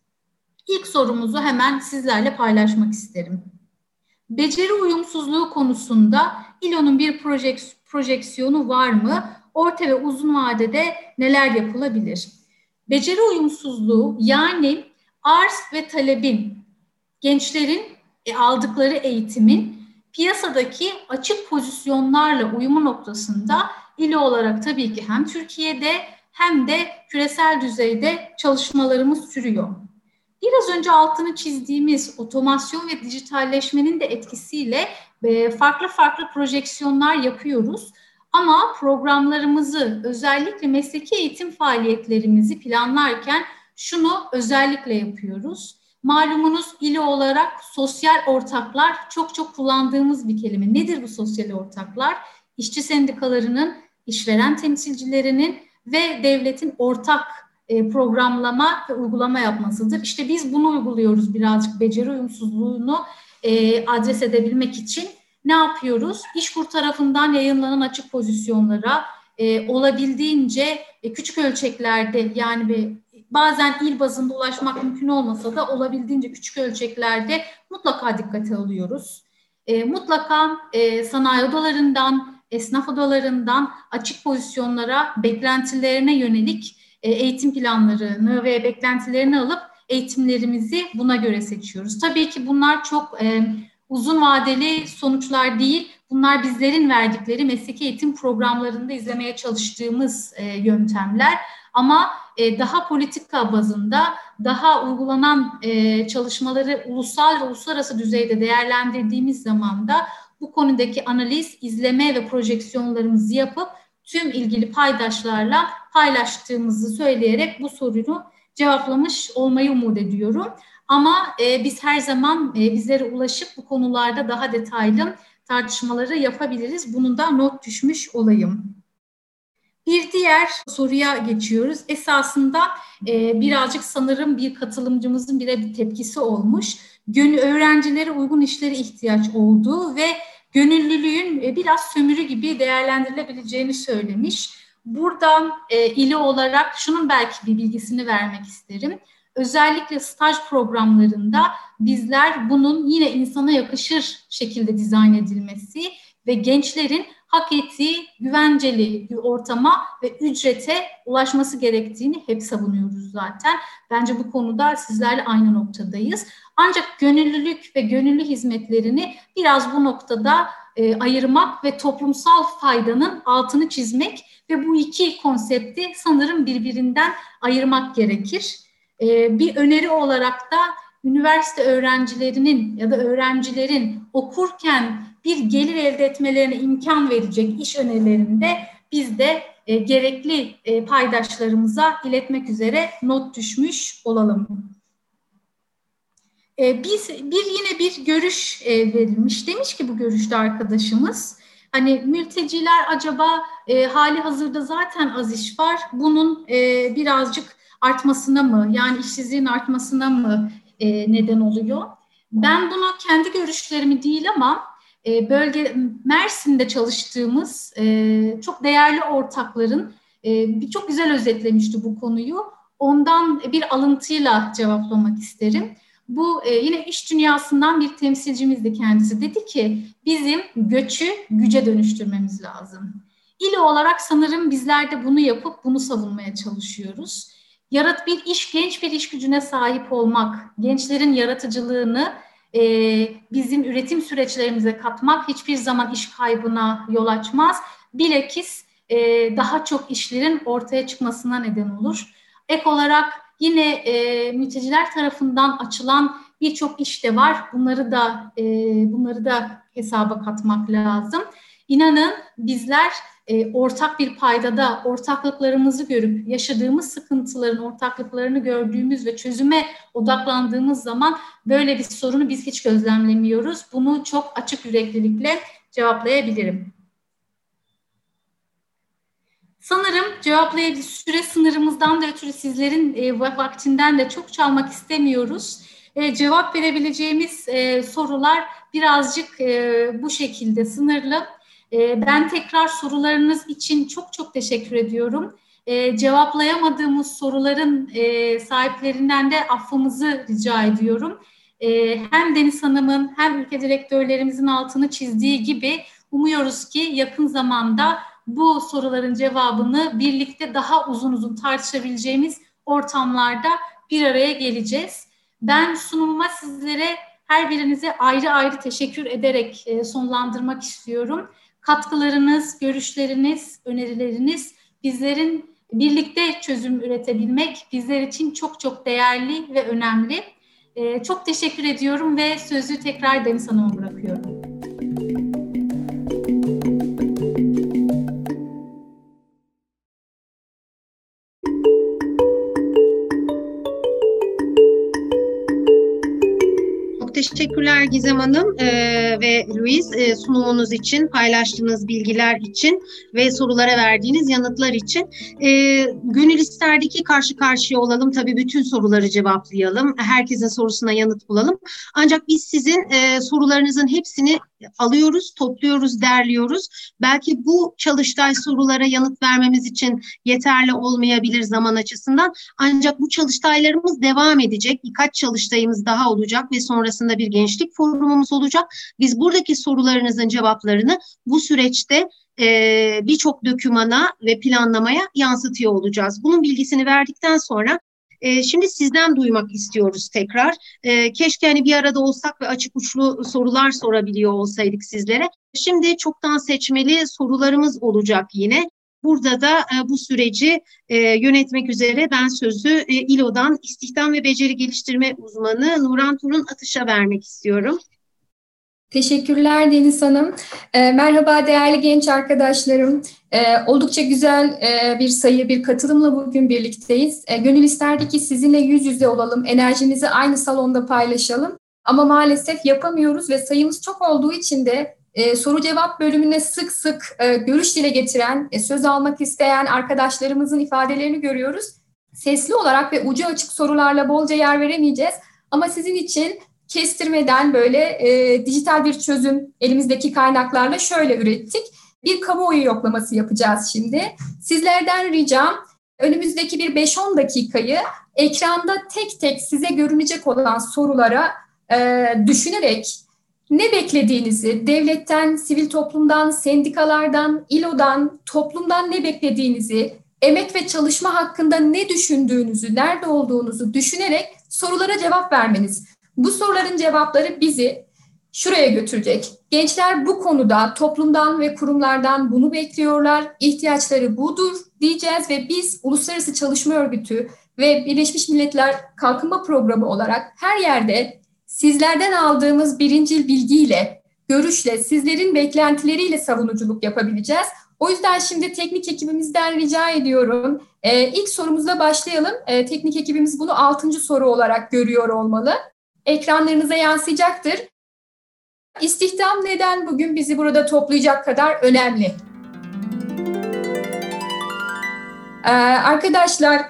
İlk sorumuzu hemen sizlerle paylaşmak isterim. Beceri uyumsuzluğu konusunda İLO'nun bir projek projeksiyonu var mı? Orta ve uzun vadede neler yapılabilir? Beceri uyumsuzluğu yani arz ve talebin, gençlerin e, aldıkları eğitimin piyasadaki açık pozisyonlarla uyumu noktasında ili olarak tabii ki hem Türkiye'de hem de küresel düzeyde çalışmalarımız sürüyor. Biraz önce altını çizdiğimiz otomasyon ve dijitalleşmenin de etkisiyle e, farklı farklı projeksiyonlar yapıyoruz. Ama programlarımızı özellikle mesleki eğitim faaliyetlerimizi planlarken şunu özellikle yapıyoruz. Malumunuz ili olarak sosyal ortaklar çok çok kullandığımız bir kelime. Nedir bu sosyal ortaklar? İşçi sendikalarının, işveren temsilcilerinin ve devletin ortak e, programlama ve uygulama yapmasıdır. İşte biz bunu uyguluyoruz birazcık beceri uyumsuzluğunu e, adres edebilmek için. Ne yapıyoruz? İşkur tarafından yayınlanan açık pozisyonlara e, olabildiğince e, küçük ölçeklerde yani bir bazen il bazında ulaşmak mümkün olmasa da olabildiğince küçük ölçeklerde mutlaka dikkate alıyoruz. E, mutlaka e, sanayi odalarından, esnaf odalarından açık pozisyonlara, beklentilerine yönelik e, eğitim planlarını ve beklentilerini alıp eğitimlerimizi buna göre seçiyoruz. Tabii ki bunlar çok e, uzun vadeli sonuçlar değil. Bunlar bizlerin verdikleri mesleki eğitim programlarında izlemeye çalıştığımız e, yöntemler. Ama e, daha politika bazında, daha uygulanan e, çalışmaları ulusal ve uluslararası düzeyde değerlendirdiğimiz zaman da bu konudaki analiz, izleme ve projeksiyonlarımızı yapıp tüm ilgili paydaşlarla paylaştığımızı söyleyerek bu sorunu cevaplamış olmayı umut ediyorum. Ama e, biz her zaman e, bizlere ulaşıp bu konularda daha detaylı tartışmaları yapabiliriz. Bunun da not düşmüş olayım. Bir diğer soruya geçiyoruz. Esasında e, birazcık sanırım bir katılımcımızın bile bir tepkisi olmuş. Gönül öğrencilere uygun işlere ihtiyaç olduğu ve gönüllülüğün e, biraz sömürü gibi değerlendirilebileceğini söylemiş. Buradan e, ili olarak şunun belki bir bilgisini vermek isterim. Özellikle staj programlarında bizler bunun yine insana yakışır şekilde dizayn edilmesi ve gençlerin hak ettiği güvenceli bir ortama ve ücrete ulaşması gerektiğini hep savunuyoruz zaten. Bence bu konuda sizlerle aynı noktadayız. Ancak gönüllülük ve gönüllü hizmetlerini biraz bu noktada e, ayırmak ve toplumsal faydanın altını çizmek ve bu iki konsepti sanırım birbirinden ayırmak gerekir. E, bir öneri olarak da üniversite öğrencilerinin ya da öğrencilerin okurken bir gelir elde etmelerine imkan verecek iş önerilerinde biz de e, gerekli e, paydaşlarımıza iletmek üzere not düşmüş olalım. E, biz bir yine bir görüş e, verilmiş. Demiş ki bu görüşte arkadaşımız hani mülteciler acaba e, hali hazırda zaten az iş var. Bunun e, birazcık artmasına mı yani işsizliğin artmasına mı e, neden oluyor? Ben bunu kendi görüşlerimi değil ama e, bölge Mersin'de çalıştığımız e, çok değerli ortakların e, çok güzel özetlemişti bu konuyu. Ondan bir alıntıyla cevaplamak isterim. Bu e, yine iş dünyasından bir temsilcimizdi kendisi. Dedi ki bizim göçü güce dönüştürmemiz lazım. İLO olarak sanırım bizler de bunu yapıp bunu savunmaya çalışıyoruz. Yarat bir iş, genç bir iş gücüne sahip olmak, gençlerin yaratıcılığını e, bizim üretim süreçlerimize katmak hiçbir zaman iş kaybına yol açmaz. Bilakis e, daha çok işlerin ortaya çıkmasına neden olur. Ek olarak yine e, mülteciler tarafından açılan birçok iş de var. Bunları da e, bunları da hesaba katmak lazım. İnanın bizler e, ortak bir paydada ortaklıklarımızı görüp yaşadığımız sıkıntıların ortaklıklarını gördüğümüz ve çözüme odaklandığımız zaman böyle bir sorunu biz hiç gözlemlemiyoruz. Bunu çok açık yüreklilikle cevaplayabilirim. Sanırım cevaplayabilir süre sınırımızdan da ötürü sizlerin e, vaktinden de çok çalmak istemiyoruz. E, cevap verebileceğimiz e, sorular birazcık e, bu şekilde sınırlı. E, ben tekrar sorularınız için çok çok teşekkür ediyorum. E, cevaplayamadığımız soruların e, sahiplerinden de affımızı rica ediyorum. E, hem Deniz Hanım'ın hem ülke direktörlerimizin altını çizdiği gibi umuyoruz ki yakın zamanda bu soruların cevabını birlikte daha uzun uzun tartışabileceğimiz ortamlarda bir araya geleceğiz. Ben sunumuma sizlere her birinize ayrı ayrı teşekkür ederek e, sonlandırmak istiyorum. Katkılarınız, görüşleriniz, önerileriniz bizlerin birlikte çözüm üretebilmek bizler için çok çok değerli ve önemli. E, çok teşekkür ediyorum ve sözü tekrar Deniz Hanım'a bırakıyorum. Teşekkürler Gizem Hanım e, ve Luis e, sunumunuz için, paylaştığınız bilgiler için ve sorulara verdiğiniz yanıtlar için. E, gönül isterdi ki karşı karşıya olalım. Tabii bütün soruları cevaplayalım. Herkesin sorusuna yanıt bulalım. Ancak biz sizin e, sorularınızın hepsini alıyoruz, topluyoruz, derliyoruz. Belki bu çalıştay sorulara yanıt vermemiz için yeterli olmayabilir zaman açısından. Ancak bu çalıştaylarımız devam edecek. Birkaç çalıştayımız daha olacak ve sonrasında bir gençlik forumumuz olacak. Biz buradaki sorularınızın cevaplarını bu süreçte e, birçok dökümana ve planlamaya yansıtıyor olacağız. Bunun bilgisini verdikten sonra e, şimdi sizden duymak istiyoruz tekrar. E, keşke hani bir arada olsak ve açık uçlu sorular sorabiliyor olsaydık sizlere. Şimdi çoktan seçmeli sorularımız olacak yine. Burada da e, bu süreci e, yönetmek üzere ben sözü e, İLO'dan İstihdam ve Beceri Geliştirme Uzmanı Nuran Turun Atış'a vermek istiyorum. Teşekkürler Deniz Hanım. E, merhaba değerli genç arkadaşlarım. E, oldukça güzel e, bir sayı, bir katılımla bugün birlikteyiz. E, gönül isterdi ki sizinle yüz yüze olalım, enerjimizi aynı salonda paylaşalım. Ama maalesef yapamıyoruz ve sayımız çok olduğu için de e, soru cevap bölümüne sık sık e, görüş dile getiren, e, söz almak isteyen arkadaşlarımızın ifadelerini görüyoruz. Sesli olarak ve ucu açık sorularla bolca yer veremeyeceğiz. Ama sizin için kestirmeden böyle e, dijital bir çözüm elimizdeki kaynaklarla şöyle ürettik. Bir kamuoyu yoklaması yapacağız şimdi. Sizlerden ricam önümüzdeki bir 5-10 dakikayı ekranda tek tek size görünecek olan sorulara e, düşünerek ne beklediğinizi, devletten, sivil toplumdan, sendikalardan, İLO'dan, toplumdan ne beklediğinizi, emek ve çalışma hakkında ne düşündüğünüzü, nerede olduğunuzu düşünerek sorulara cevap vermeniz. Bu soruların cevapları bizi şuraya götürecek. Gençler bu konuda toplumdan ve kurumlardan bunu bekliyorlar. İhtiyaçları budur diyeceğiz ve biz Uluslararası Çalışma Örgütü ve Birleşmiş Milletler Kalkınma Programı olarak her yerde sizlerden aldığımız birincil bilgiyle, görüşle, sizlerin beklentileriyle savunuculuk yapabileceğiz. O yüzden şimdi teknik ekibimizden rica ediyorum. Ee, ilk sorumuzla başlayalım. Ee, teknik ekibimiz bunu altıncı soru olarak görüyor olmalı. Ekranlarınıza yansıyacaktır. İstihdam neden bugün bizi burada toplayacak kadar önemli? Ee, arkadaşlar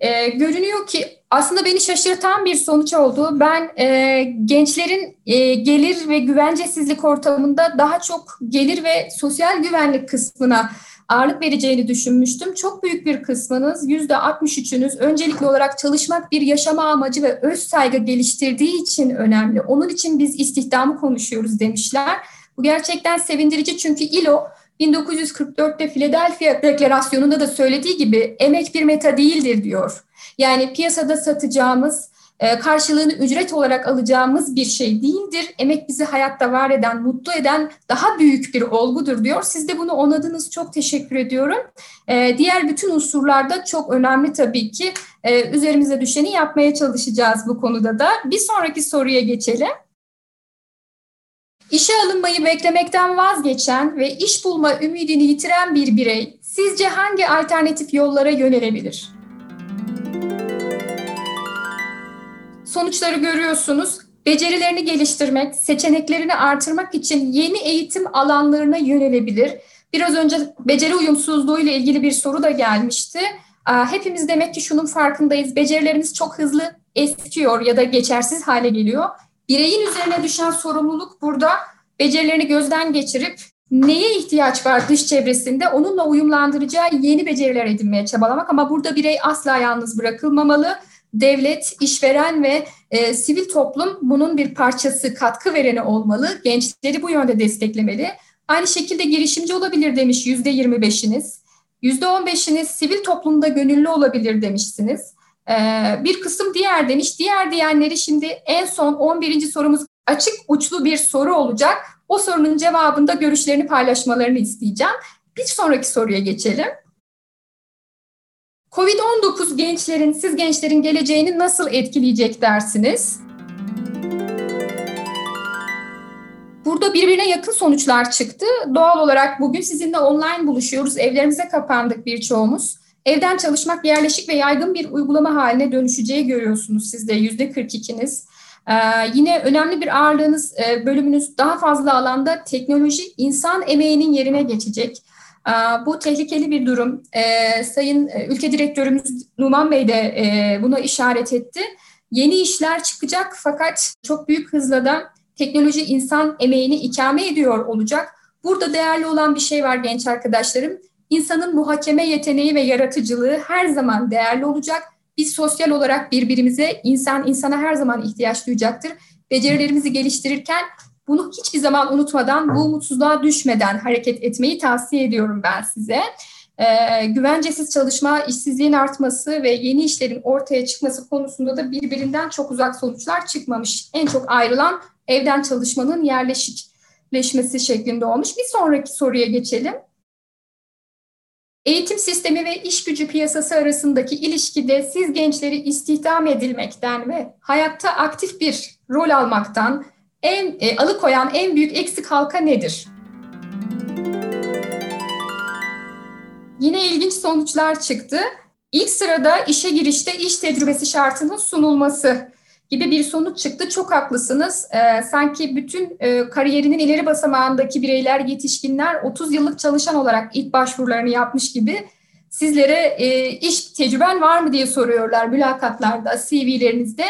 e, görünüyor ki aslında beni şaşırtan bir sonuç oldu. Ben e, gençlerin e, gelir ve güvencesizlik ortamında daha çok gelir ve sosyal güvenlik kısmına ağırlık vereceğini düşünmüştüm. Çok büyük bir kısmınız, yüzde 63'ünüz öncelikli olarak çalışmak bir yaşama amacı ve öz saygı geliştirdiği için önemli. Onun için biz istihdamı konuşuyoruz demişler. Bu gerçekten sevindirici çünkü ILO 1944'te Philadelphia Deklarasyonu'nda da söylediği gibi emek bir meta değildir diyor. Yani piyasada satacağımız, karşılığını ücret olarak alacağımız bir şey değildir. Emek bizi hayatta var eden, mutlu eden daha büyük bir olgudur diyor. Siz de bunu onadınız. Çok teşekkür ediyorum. E, diğer bütün unsurlarda çok önemli tabii ki. E, üzerimize düşeni yapmaya çalışacağız bu konuda da. Bir sonraki soruya geçelim. İşe alınmayı beklemekten vazgeçen ve iş bulma ümidini yitiren bir birey sizce hangi alternatif yollara yönelebilir? Sonuçları görüyorsunuz. Becerilerini geliştirmek, seçeneklerini artırmak için yeni eğitim alanlarına yönelebilir. Biraz önce beceri uyumsuzluğu ile ilgili bir soru da gelmişti. Hepimiz demek ki şunun farkındayız. Becerilerimiz çok hızlı eskiyor ya da geçersiz hale geliyor. Bireyin üzerine düşen sorumluluk burada becerilerini gözden geçirip neye ihtiyaç var dış çevresinde onunla uyumlandıracağı yeni beceriler edinmeye çabalamak ama burada birey asla yalnız bırakılmamalı devlet, işveren ve e, sivil toplum bunun bir parçası, katkı vereni olmalı. Gençleri bu yönde desteklemeli. Aynı şekilde girişimci olabilir demiş yüzde yirmi beşiniz. Yüzde on beşiniz sivil toplumda gönüllü olabilir demişsiniz. Ee, bir kısım diğer demiş. Diğer diyenleri şimdi en son 11. sorumuz açık uçlu bir soru olacak. O sorunun cevabında görüşlerini paylaşmalarını isteyeceğim. Bir sonraki soruya geçelim. Covid-19 gençlerin, siz gençlerin geleceğini nasıl etkileyecek dersiniz? Burada birbirine yakın sonuçlar çıktı. Doğal olarak bugün sizinle online buluşuyoruz. Evlerimize kapandık birçoğumuz. Evden çalışmak yerleşik ve yaygın bir uygulama haline dönüşeceği görüyorsunuz siz de yüzde 42'niz. Ee, yine önemli bir ağırlığınız, e, bölümünüz daha fazla alanda teknoloji insan emeğinin yerine geçecek. Bu tehlikeli bir durum. Ee, Sayın e, Ülke Direktörümüz Numan Bey de e, buna işaret etti. Yeni işler çıkacak fakat çok büyük hızla da teknoloji insan emeğini ikame ediyor olacak. Burada değerli olan bir şey var genç arkadaşlarım. İnsanın muhakeme yeteneği ve yaratıcılığı her zaman değerli olacak. Biz sosyal olarak birbirimize, insan insana her zaman ihtiyaç duyacaktır. Becerilerimizi geliştirirken bunu hiçbir zaman unutmadan, bu umutsuzluğa düşmeden hareket etmeyi tavsiye ediyorum ben size. Ee, güvencesiz çalışma, işsizliğin artması ve yeni işlerin ortaya çıkması konusunda da birbirinden çok uzak sonuçlar çıkmamış. En çok ayrılan evden çalışmanın yerleşikleşmesi şeklinde olmuş. Bir sonraki soruya geçelim. Eğitim sistemi ve iş gücü piyasası arasındaki ilişkide siz gençleri istihdam edilmekten ve hayatta aktif bir rol almaktan en e, alıkoyan en büyük eksik halka nedir? Yine ilginç sonuçlar çıktı. İlk sırada işe girişte iş tecrübesi şartının sunulması gibi bir sonuç çıktı. Çok haklısınız. Ee, sanki bütün e, kariyerinin ileri basamağındaki bireyler, yetişkinler 30 yıllık çalışan olarak ilk başvurularını yapmış gibi sizlere e, iş tecrüben var mı diye soruyorlar mülakatlarda, CV'lerinizde.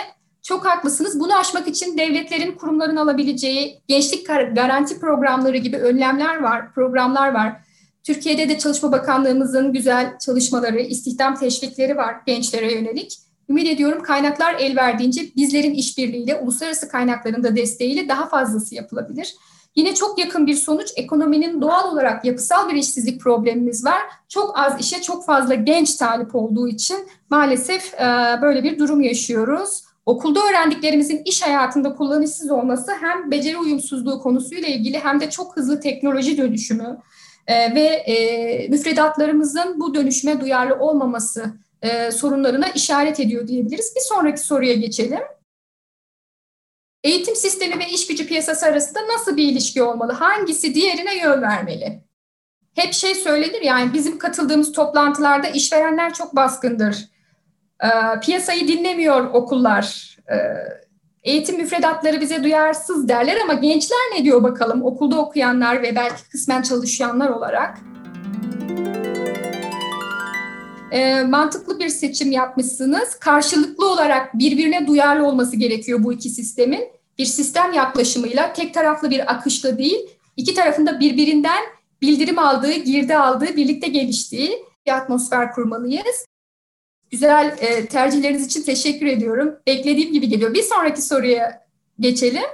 Çok haklısınız. Bunu aşmak için devletlerin, kurumların alabileceği gençlik garanti programları gibi önlemler var, programlar var. Türkiye'de de Çalışma Bakanlığımızın güzel çalışmaları, istihdam teşvikleri var gençlere yönelik. Ümit ediyorum kaynaklar el verdiğince bizlerin işbirliğiyle, uluslararası kaynakların da desteğiyle daha fazlası yapılabilir. Yine çok yakın bir sonuç ekonominin doğal olarak yapısal bir işsizlik problemimiz var. Çok az işe çok fazla genç talip olduğu için maalesef böyle bir durum yaşıyoruz. Okulda öğrendiklerimizin iş hayatında kullanışsız olması hem beceri uyumsuzluğu konusuyla ilgili hem de çok hızlı teknoloji dönüşümü e, ve e, müfredatlarımızın bu dönüşüme duyarlı olmaması e, sorunlarına işaret ediyor diyebiliriz. Bir sonraki soruya geçelim. Eğitim sistemi ve iş gücü piyasası arasında nasıl bir ilişki olmalı? Hangisi diğerine yön vermeli? Hep şey söylenir yani bizim katıldığımız toplantılarda işverenler çok baskındır. E, piyasayı dinlemiyor okullar. E, eğitim müfredatları bize duyarsız derler ama gençler ne diyor bakalım okulda okuyanlar ve belki kısmen çalışanlar olarak? E, mantıklı bir seçim yapmışsınız. Karşılıklı olarak birbirine duyarlı olması gerekiyor bu iki sistemin. Bir sistem yaklaşımıyla tek taraflı bir akışla değil, iki tarafında birbirinden bildirim aldığı, girdi aldığı, birlikte geliştiği bir atmosfer kurmalıyız. Güzel e, tercihleriniz için teşekkür ediyorum. Beklediğim gibi geliyor. Bir sonraki soruya geçelim.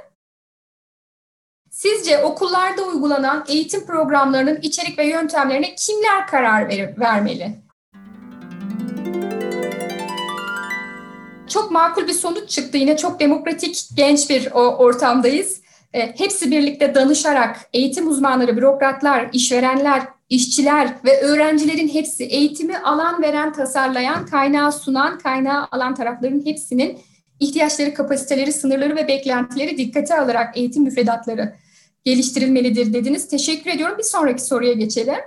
Sizce okullarda uygulanan eğitim programlarının içerik ve yöntemlerine kimler karar ver, vermeli? Çok makul bir sonuç çıktı. Yine çok demokratik, genç bir ortamdayız. E, hepsi birlikte danışarak eğitim uzmanları, bürokratlar, işverenler, işçiler ve öğrencilerin hepsi eğitimi alan veren, tasarlayan, kaynağı sunan, kaynağı alan tarafların hepsinin ihtiyaçları, kapasiteleri, sınırları ve beklentileri dikkate alarak eğitim müfredatları geliştirilmelidir dediniz. Teşekkür ediyorum. Bir sonraki soruya geçelim.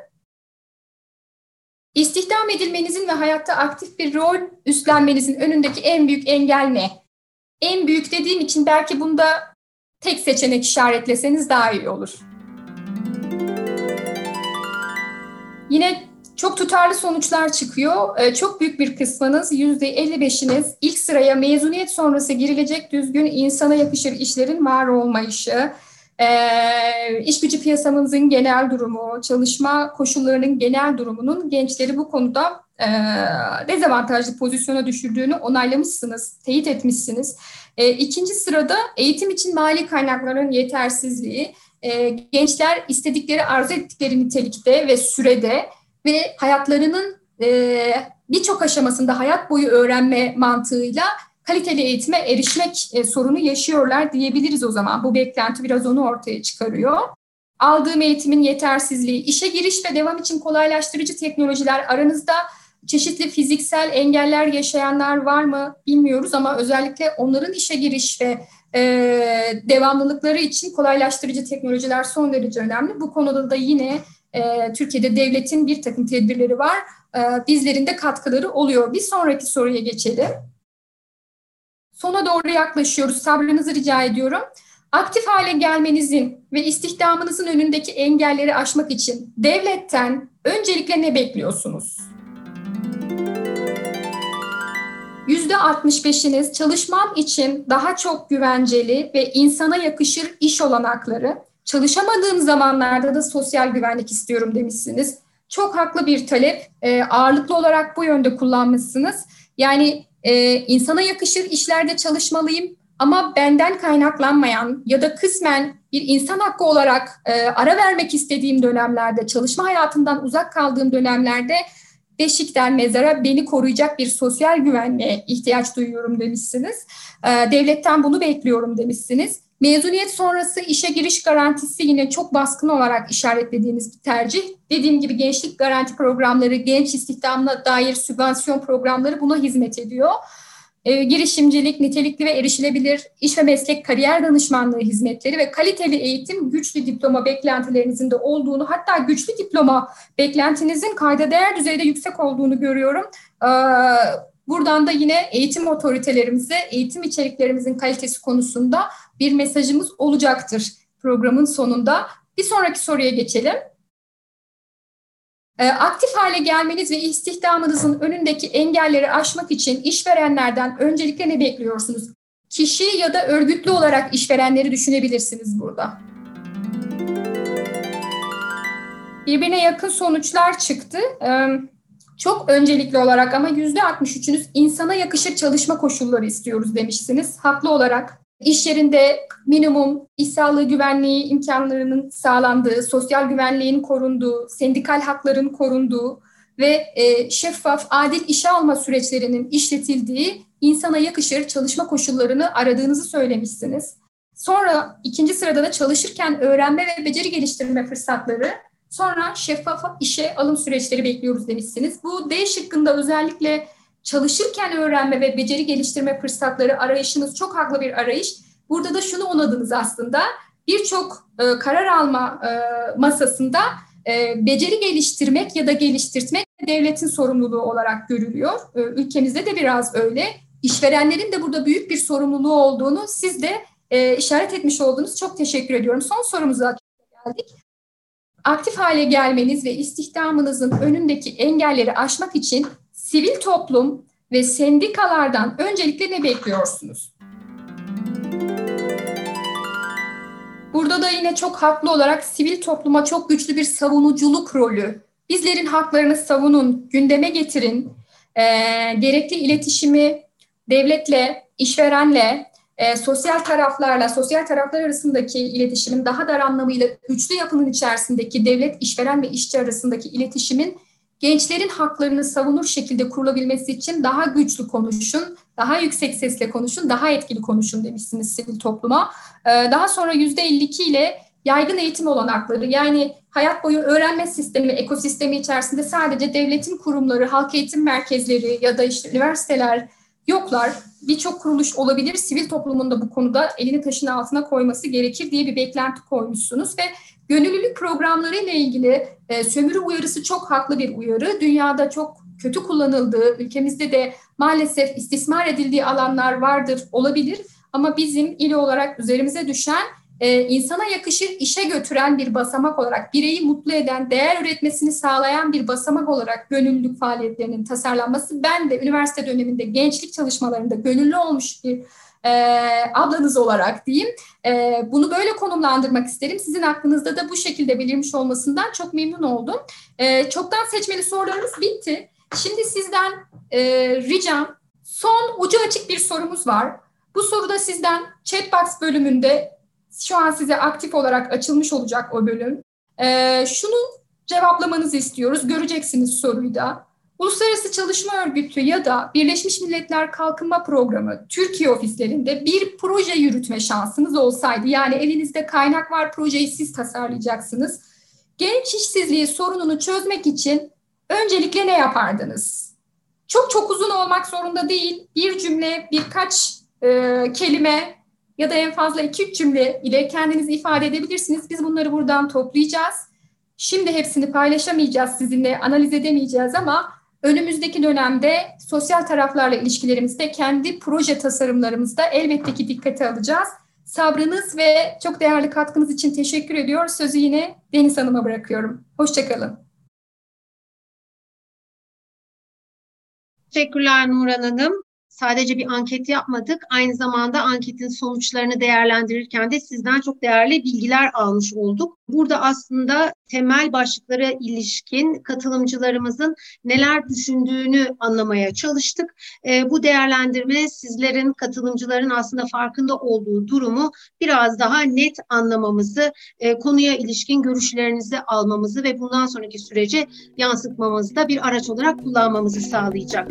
İstihdam edilmenizin ve hayatta aktif bir rol üstlenmenizin önündeki en büyük engel ne? En büyük dediğim için belki bunda tek seçenek işaretleseniz daha iyi olur. Yine çok tutarlı sonuçlar çıkıyor. Ee, çok büyük bir kısmınız, %55'iniz ilk sıraya mezuniyet sonrası girilecek düzgün insana yakışır işlerin var olmayışı, e, iş gücü piyasamızın genel durumu, çalışma koşullarının genel durumunun gençleri bu konuda e, dezavantajlı pozisyona düşürdüğünü onaylamışsınız, teyit etmişsiniz. E, ikinci sırada eğitim için mali kaynakların yetersizliği, e, gençler istedikleri, arzu ettikleri nitelikte ve sürede ve hayatlarının e, birçok aşamasında hayat boyu öğrenme mantığıyla kaliteli eğitime erişmek e, sorunu yaşıyorlar diyebiliriz o zaman. Bu beklenti biraz onu ortaya çıkarıyor. Aldığım eğitimin yetersizliği, işe giriş ve devam için kolaylaştırıcı teknolojiler aranızda çeşitli fiziksel engeller yaşayanlar var mı bilmiyoruz ama özellikle onların işe giriş ve e, devamlılıkları için kolaylaştırıcı teknolojiler son derece önemli. Bu konuda da yine e, Türkiye'de devletin bir takım tedbirleri var. E, bizlerin de katkıları oluyor. Bir sonraki soruya geçelim. Sona doğru yaklaşıyoruz. Sabrınızı rica ediyorum. Aktif hale gelmenizin ve istihdamınızın önündeki engelleri aşmak için devletten öncelikle ne bekliyorsunuz? %65'iniz çalışmam için daha çok güvenceli ve insana yakışır iş olanakları, çalışamadığım zamanlarda da sosyal güvenlik istiyorum demişsiniz. Çok haklı bir talep. E, ağırlıklı olarak bu yönde kullanmışsınız. Yani e, insana yakışır işlerde çalışmalıyım ama benden kaynaklanmayan ya da kısmen bir insan hakkı olarak e, ara vermek istediğim dönemlerde, çalışma hayatından uzak kaldığım dönemlerde beşikten mezara beni koruyacak bir sosyal güvenliğe ihtiyaç duyuyorum demişsiniz. E, devletten bunu bekliyorum demişsiniz. Mezuniyet sonrası işe giriş garantisi yine çok baskın olarak işaretlediğiniz bir tercih. Dediğim gibi gençlik garanti programları, genç istihdamına dair sübvansiyon programları buna hizmet ediyor. E, girişimcilik, nitelikli ve erişilebilir iş ve meslek kariyer danışmanlığı hizmetleri ve kaliteli eğitim güçlü diploma beklentilerinizin de olduğunu hatta güçlü diploma beklentinizin kayda değer düzeyde yüksek olduğunu görüyorum. E, buradan da yine eğitim otoritelerimize eğitim içeriklerimizin kalitesi konusunda bir mesajımız olacaktır programın sonunda. Bir sonraki soruya geçelim. Ee, aktif hale gelmeniz ve istihdamınızın önündeki engelleri aşmak için işverenlerden öncelikle ne bekliyorsunuz? Kişi ya da örgütlü olarak işverenleri düşünebilirsiniz burada. Birbirine yakın sonuçlar çıktı. Ee, çok öncelikli olarak ama yüzde 63'ünüz insana yakışır çalışma koşulları istiyoruz demişsiniz. Haklı olarak İş yerinde minimum iş sağlığı güvenliği imkanlarının sağlandığı, sosyal güvenliğin korunduğu, sendikal hakların korunduğu ve e, şeffaf, adil işe alma süreçlerinin işletildiği insana yakışır çalışma koşullarını aradığınızı söylemişsiniz. Sonra ikinci sırada da çalışırken öğrenme ve beceri geliştirme fırsatları, sonra şeffaf işe alım süreçleri bekliyoruz demişsiniz. Bu D şıkkında özellikle çalışırken öğrenme ve beceri geliştirme fırsatları arayışınız çok haklı bir arayış. Burada da şunu onadınız aslında, birçok e, karar alma e, masasında e, beceri geliştirmek ya da geliştirmek devletin sorumluluğu olarak görülüyor. E, ülkemizde de biraz öyle. İşverenlerin de burada büyük bir sorumluluğu olduğunu siz de e, işaret etmiş oldunuz. Çok teşekkür ediyorum. Son sorumuza geldik. Aktif hale gelmeniz ve istihdamınızın önündeki engelleri aşmak için sivil toplum ve sendikalardan öncelikle ne bekliyorsunuz? Burada da yine çok haklı olarak sivil topluma çok güçlü bir savunuculuk rolü. Bizlerin haklarını savunun, gündeme getirin, e, gerekli iletişimi devletle, işverenle, e, sosyal taraflarla, sosyal taraflar arasındaki iletişimin daha dar anlamıyla üçlü yapının içerisindeki devlet, işveren ve işçi arasındaki iletişimin gençlerin haklarını savunur şekilde kurulabilmesi için daha güçlü konuşun, daha yüksek sesle konuşun, daha etkili konuşun demişsiniz sivil topluma. Ee, daha sonra yüzde 52 ile yaygın eğitim olanakları yani hayat boyu öğrenme sistemi, ekosistemi içerisinde sadece devletin kurumları, halk eğitim merkezleri ya da işte üniversiteler yoklar. Birçok kuruluş olabilir. Sivil toplumun da bu konuda elini taşın altına koyması gerekir diye bir beklenti koymuşsunuz ve Gönüllülük programları ile ilgili e, sömürü uyarısı çok haklı bir uyarı. Dünyada çok kötü kullanıldığı, ülkemizde de maalesef istismar edildiği alanlar vardır, olabilir. Ama bizim il olarak üzerimize düşen e, insana yakışır işe götüren bir basamak olarak, bireyi mutlu eden, değer üretmesini sağlayan bir basamak olarak gönüllülük faaliyetlerinin tasarlanması. Ben de üniversite döneminde gençlik çalışmalarında gönüllü olmuş bir e, ablanız olarak diyeyim. E, bunu böyle konumlandırmak isterim. Sizin aklınızda da bu şekilde belirmiş olmasından çok memnun oldum. E, çoktan seçmeli sorularımız bitti. Şimdi sizden e, ricam son ucu açık bir sorumuz var. Bu soruda sizden chatbox bölümünde şu an size aktif olarak açılmış olacak o bölüm. E, şunu cevaplamanızı istiyoruz. Göreceksiniz soruyu da. Uluslararası Çalışma Örgütü ya da Birleşmiş Milletler Kalkınma Programı Türkiye ofislerinde bir proje yürütme şansınız olsaydı, yani elinizde kaynak var, projeyi siz tasarlayacaksınız. Genç işsizliği sorununu çözmek için öncelikle ne yapardınız? Çok çok uzun olmak zorunda değil, bir cümle, birkaç e, kelime ya da en fazla iki üç cümle ile kendinizi ifade edebilirsiniz. Biz bunları buradan toplayacağız. Şimdi hepsini paylaşamayacağız sizinle, analiz edemeyeceğiz ama Önümüzdeki dönemde sosyal taraflarla ilişkilerimizde kendi proje tasarımlarımızda elbette ki dikkate alacağız. Sabrınız ve çok değerli katkınız için teşekkür ediyor. Sözü yine Deniz Hanım'a bırakıyorum. Hoşçakalın. Teşekkürler Nurhan Hanım sadece bir anket yapmadık. Aynı zamanda anketin sonuçlarını değerlendirirken de sizden çok değerli bilgiler almış olduk. Burada aslında temel başlıklara ilişkin katılımcılarımızın neler düşündüğünü anlamaya çalıştık. E, bu değerlendirme sizlerin, katılımcıların aslında farkında olduğu durumu biraz daha net anlamamızı, e, konuya ilişkin görüşlerinizi almamızı ve bundan sonraki sürece yansıtmamızı da bir araç olarak kullanmamızı sağlayacak.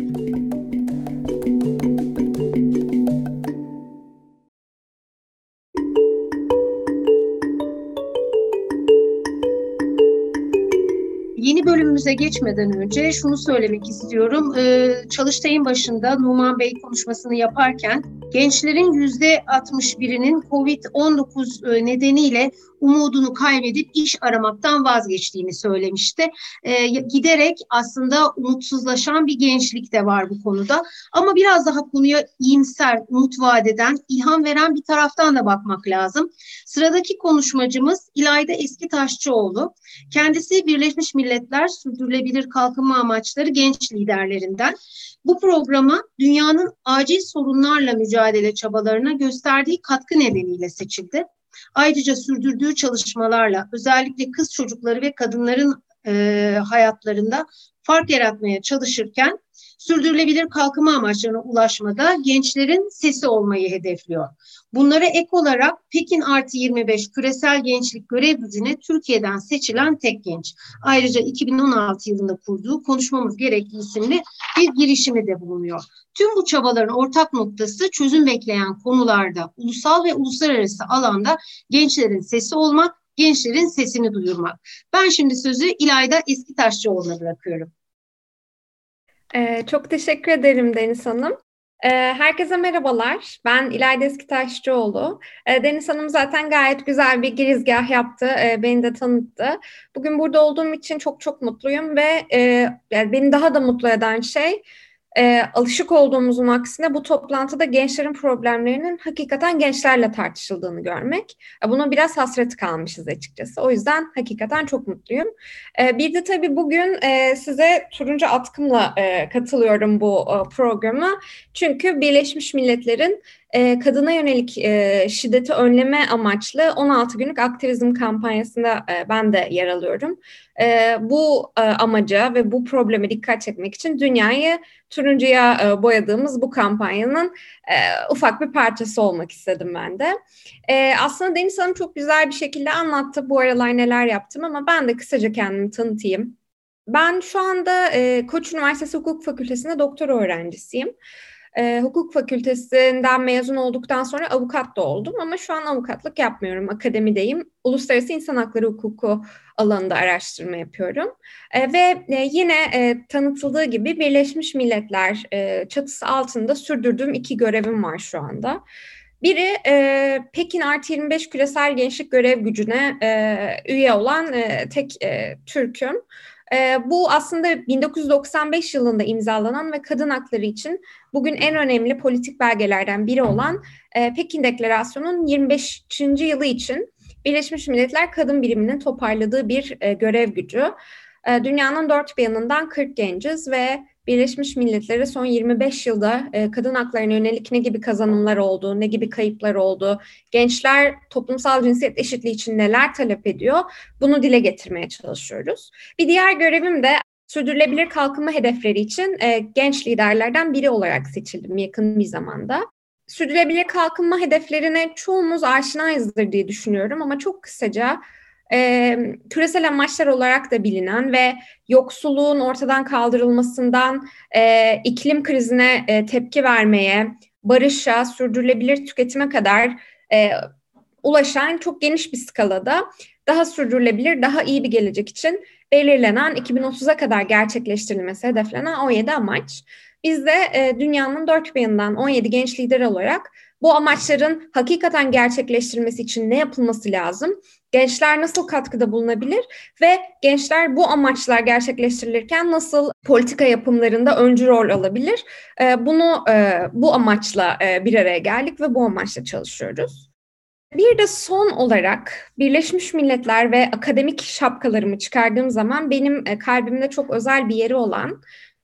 Yeni bölümümüze geçmeden önce şunu söylemek istiyorum. Ee, Çalıştay'ın başında Numan Bey konuşmasını yaparken gençlerin yüzde 61'inin COVID-19 e, nedeniyle umudunu kaybedip iş aramaktan vazgeçtiğini söylemişti. E, giderek aslında umutsuzlaşan bir gençlik de var bu konuda. Ama biraz daha konuya iyimser, umut vadeden, ilham veren bir taraftan da bakmak lazım. Sıradaki konuşmacımız İlayda Eski Taşçıoğlu. Kendisi Birleşmiş Milletler Sürdürülebilir Kalkınma Amaçları genç liderlerinden. Bu programı dünyanın acil sorunlarla mücadele çabalarına gösterdiği katkı nedeniyle seçildi. Ayrıca sürdürdüğü çalışmalarla özellikle kız çocukları ve kadınların e, hayatlarında fark yaratmaya çalışırken sürdürülebilir kalkınma amaçlarına ulaşmada gençlerin sesi olmayı hedefliyor. Bunlara ek olarak Pekin artı 25 küresel gençlik görev gücüne Türkiye'den seçilen tek genç. Ayrıca 2016 yılında kurduğu Konuşmamız Gerekli isimli bir girişimi de bulunuyor. Tüm bu çabaların ortak noktası çözüm bekleyen konularda ulusal ve uluslararası alanda gençlerin sesi olmak, gençlerin sesini duyurmak. Ben şimdi sözü İlayda Eskitaşçıoğlu'na bırakıyorum. Ee, çok teşekkür ederim Deniz Hanım. Herkese merhabalar. Ben İlayda Eskitaşçıoğlu. Deniz Hanım zaten gayet güzel bir girizgah yaptı. Beni de tanıttı. Bugün burada olduğum için çok çok mutluyum ve yani beni daha da mutlu eden şey e, alışık olduğumuzun aksine bu toplantıda gençlerin problemlerinin hakikaten gençlerle tartışıldığını görmek. E, buna biraz hasret kalmışız açıkçası. O yüzden hakikaten çok mutluyum. E, bir de tabii bugün e, size turuncu atkımla e, katılıyorum bu e, programa. Çünkü Birleşmiş Milletler'in e, kadına yönelik e, şiddeti önleme amaçlı 16 günlük aktivizm kampanyasında e, ben de yer alıyorum. E, bu amaca ve bu probleme dikkat çekmek için dünyayı turuncuya boyadığımız bu kampanyanın ufak bir parçası olmak istedim ben de. Aslında Deniz Hanım çok güzel bir şekilde anlattı bu aralar neler yaptım ama ben de kısaca kendimi tanıtayım. Ben şu anda Koç Üniversitesi Hukuk Fakültesi'nde doktora öğrencisiyim. E, hukuk fakültesinden mezun olduktan sonra avukat da oldum ama şu an avukatlık yapmıyorum. Akademideyim. Uluslararası insan hakları hukuku alanında araştırma yapıyorum. E, ve e, yine e, tanıtıldığı gibi Birleşmiş Milletler e, çatısı altında sürdürdüğüm iki görevim var şu anda. Biri e, Pekin Artı 25 küresel gençlik görev gücüne e, üye olan e, tek e, Türk'üm. E, bu aslında 1995 yılında imzalanan ve kadın hakları için bugün en önemli politik belgelerden biri olan e, Pekin Deklarasyonu'nun 25. yılı için Birleşmiş Milletler Kadın Biriminin toparladığı bir e, görev gücü. E, dünyanın dört bir yanından 40 genciz ve Birleşmiş Milletler'e son 25 yılda e, kadın haklarına yönelik ne gibi kazanımlar oldu, ne gibi kayıplar oldu, gençler toplumsal cinsiyet eşitliği için neler talep ediyor, bunu dile getirmeye çalışıyoruz. Bir diğer görevim de sürdürülebilir kalkınma hedefleri için e, genç liderlerden biri olarak seçildim yakın bir zamanda. Sürdürülebilir kalkınma hedeflerine çoğumuz aşinayızdır diye düşünüyorum ama çok kısaca e, küresel amaçlar olarak da bilinen ve yoksulluğun ortadan kaldırılmasından e, iklim krizine e, tepki vermeye, barışa, sürdürülebilir tüketime kadar e, ulaşan çok geniş bir skalada daha sürdürülebilir, daha iyi bir gelecek için belirlenen 2030'a kadar gerçekleştirilmesi hedeflenen 17 amaç. Biz de e, dünyanın dört bir yanından 17 genç lider olarak bu amaçların hakikaten gerçekleştirilmesi için ne yapılması lazım? Gençler nasıl katkıda bulunabilir ve gençler bu amaçlar gerçekleştirilirken nasıl politika yapımlarında öncü rol alabilir? Ee, bunu e, bu amaçla e, bir araya geldik ve bu amaçla çalışıyoruz. Bir de son olarak Birleşmiş Milletler ve akademik şapkalarımı çıkardığım zaman benim e, kalbimde çok özel bir yeri olan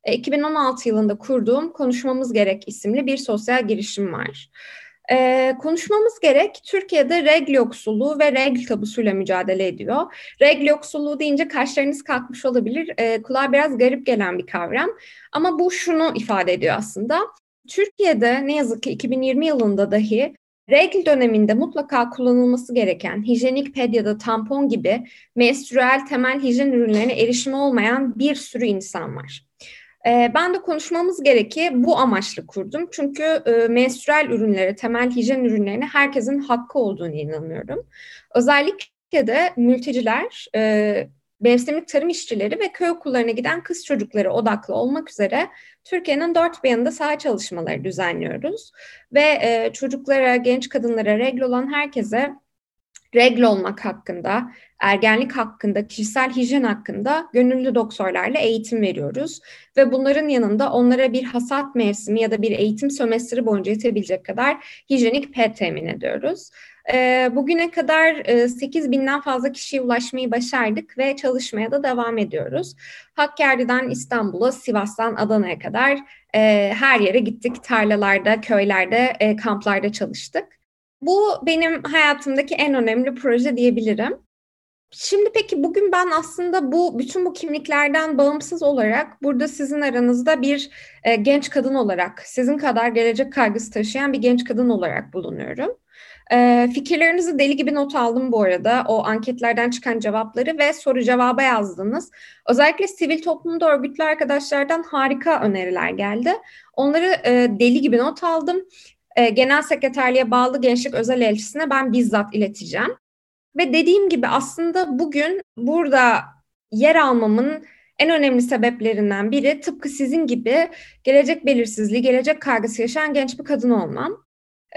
2016 yılında kurduğum Konuşmamız Gerek isimli bir sosyal girişim var. Ee, konuşmamız gerek. Türkiye'de regl yoksulluğu ve regl tabusuyla mücadele ediyor. Regl yoksulluğu deyince kaşlarınız kalkmış olabilir. Ee, kulağa biraz garip gelen bir kavram. Ama bu şunu ifade ediyor aslında. Türkiye'de ne yazık ki 2020 yılında dahi regl döneminde mutlaka kullanılması gereken hijyenik ped ya da tampon gibi menstrüel temel hijyen ürünlerine erişimi olmayan bir sürü insan var. Ee, ben de konuşmamız gereki bu amaçlı kurdum. Çünkü e, menstrual ürünleri, temel hijyen ürünlerine herkesin hakkı olduğunu inanıyorum. Özellikle de mülteciler, mevsimlik tarım işçileri ve köy okullarına giden kız çocukları odaklı olmak üzere Türkiye'nin dört bir yanında saha çalışmaları düzenliyoruz. Ve e, çocuklara, genç kadınlara, regl olan herkese regl olmak hakkında, ergenlik hakkında, kişisel hijyen hakkında gönüllü doktorlarla eğitim veriyoruz. Ve bunların yanında onlara bir hasat mevsimi ya da bir eğitim sömestri boyunca yetebilecek kadar hijyenik pet temin ediyoruz. E, bugüne kadar e, 8 binden fazla kişiye ulaşmayı başardık ve çalışmaya da devam ediyoruz. Hakkari'den İstanbul'a, Sivas'tan Adana'ya kadar e, her yere gittik. Tarlalarda, köylerde, e, kamplarda çalıştık. Bu benim hayatımdaki en önemli proje diyebilirim. Şimdi peki bugün ben aslında bu bütün bu kimliklerden bağımsız olarak burada sizin aranızda bir e, genç kadın olarak, sizin kadar gelecek kaygısı taşıyan bir genç kadın olarak bulunuyorum. E, fikirlerinizi deli gibi not aldım bu arada. O anketlerden çıkan cevapları ve soru cevaba yazdınız. Özellikle sivil toplumda örgütlü arkadaşlardan harika öneriler geldi. Onları e, deli gibi not aldım. E, Genel Sekreterliğe bağlı Gençlik Özel Elçisine ben bizzat ileteceğim. Ve dediğim gibi aslında bugün burada yer almamın en önemli sebeplerinden biri tıpkı sizin gibi gelecek belirsizliği, gelecek kaygısı yaşayan genç bir kadın olmam.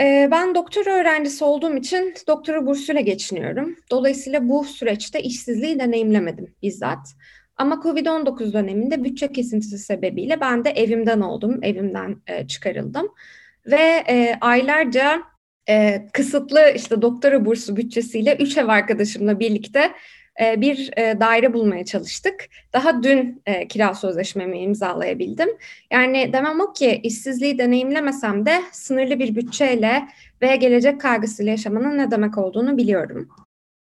Ee, ben doktora öğrencisi olduğum için doktora bursuyla geçiniyorum. Dolayısıyla bu süreçte işsizliği deneyimlemedim bizzat. Ama Covid-19 döneminde bütçe kesintisi sebebiyle ben de evimden oldum, evimden e, çıkarıldım. Ve e, aylarca e, kısıtlı işte doktora bursu bütçesiyle üç ev arkadaşımla birlikte e, bir e, daire bulmaya çalıştık. Daha dün e, kira sözleşmemi imzalayabildim. Yani demem o ki işsizliği deneyimlemesem de sınırlı bir bütçeyle ve gelecek kaygısıyla yaşamanın ne demek olduğunu biliyorum.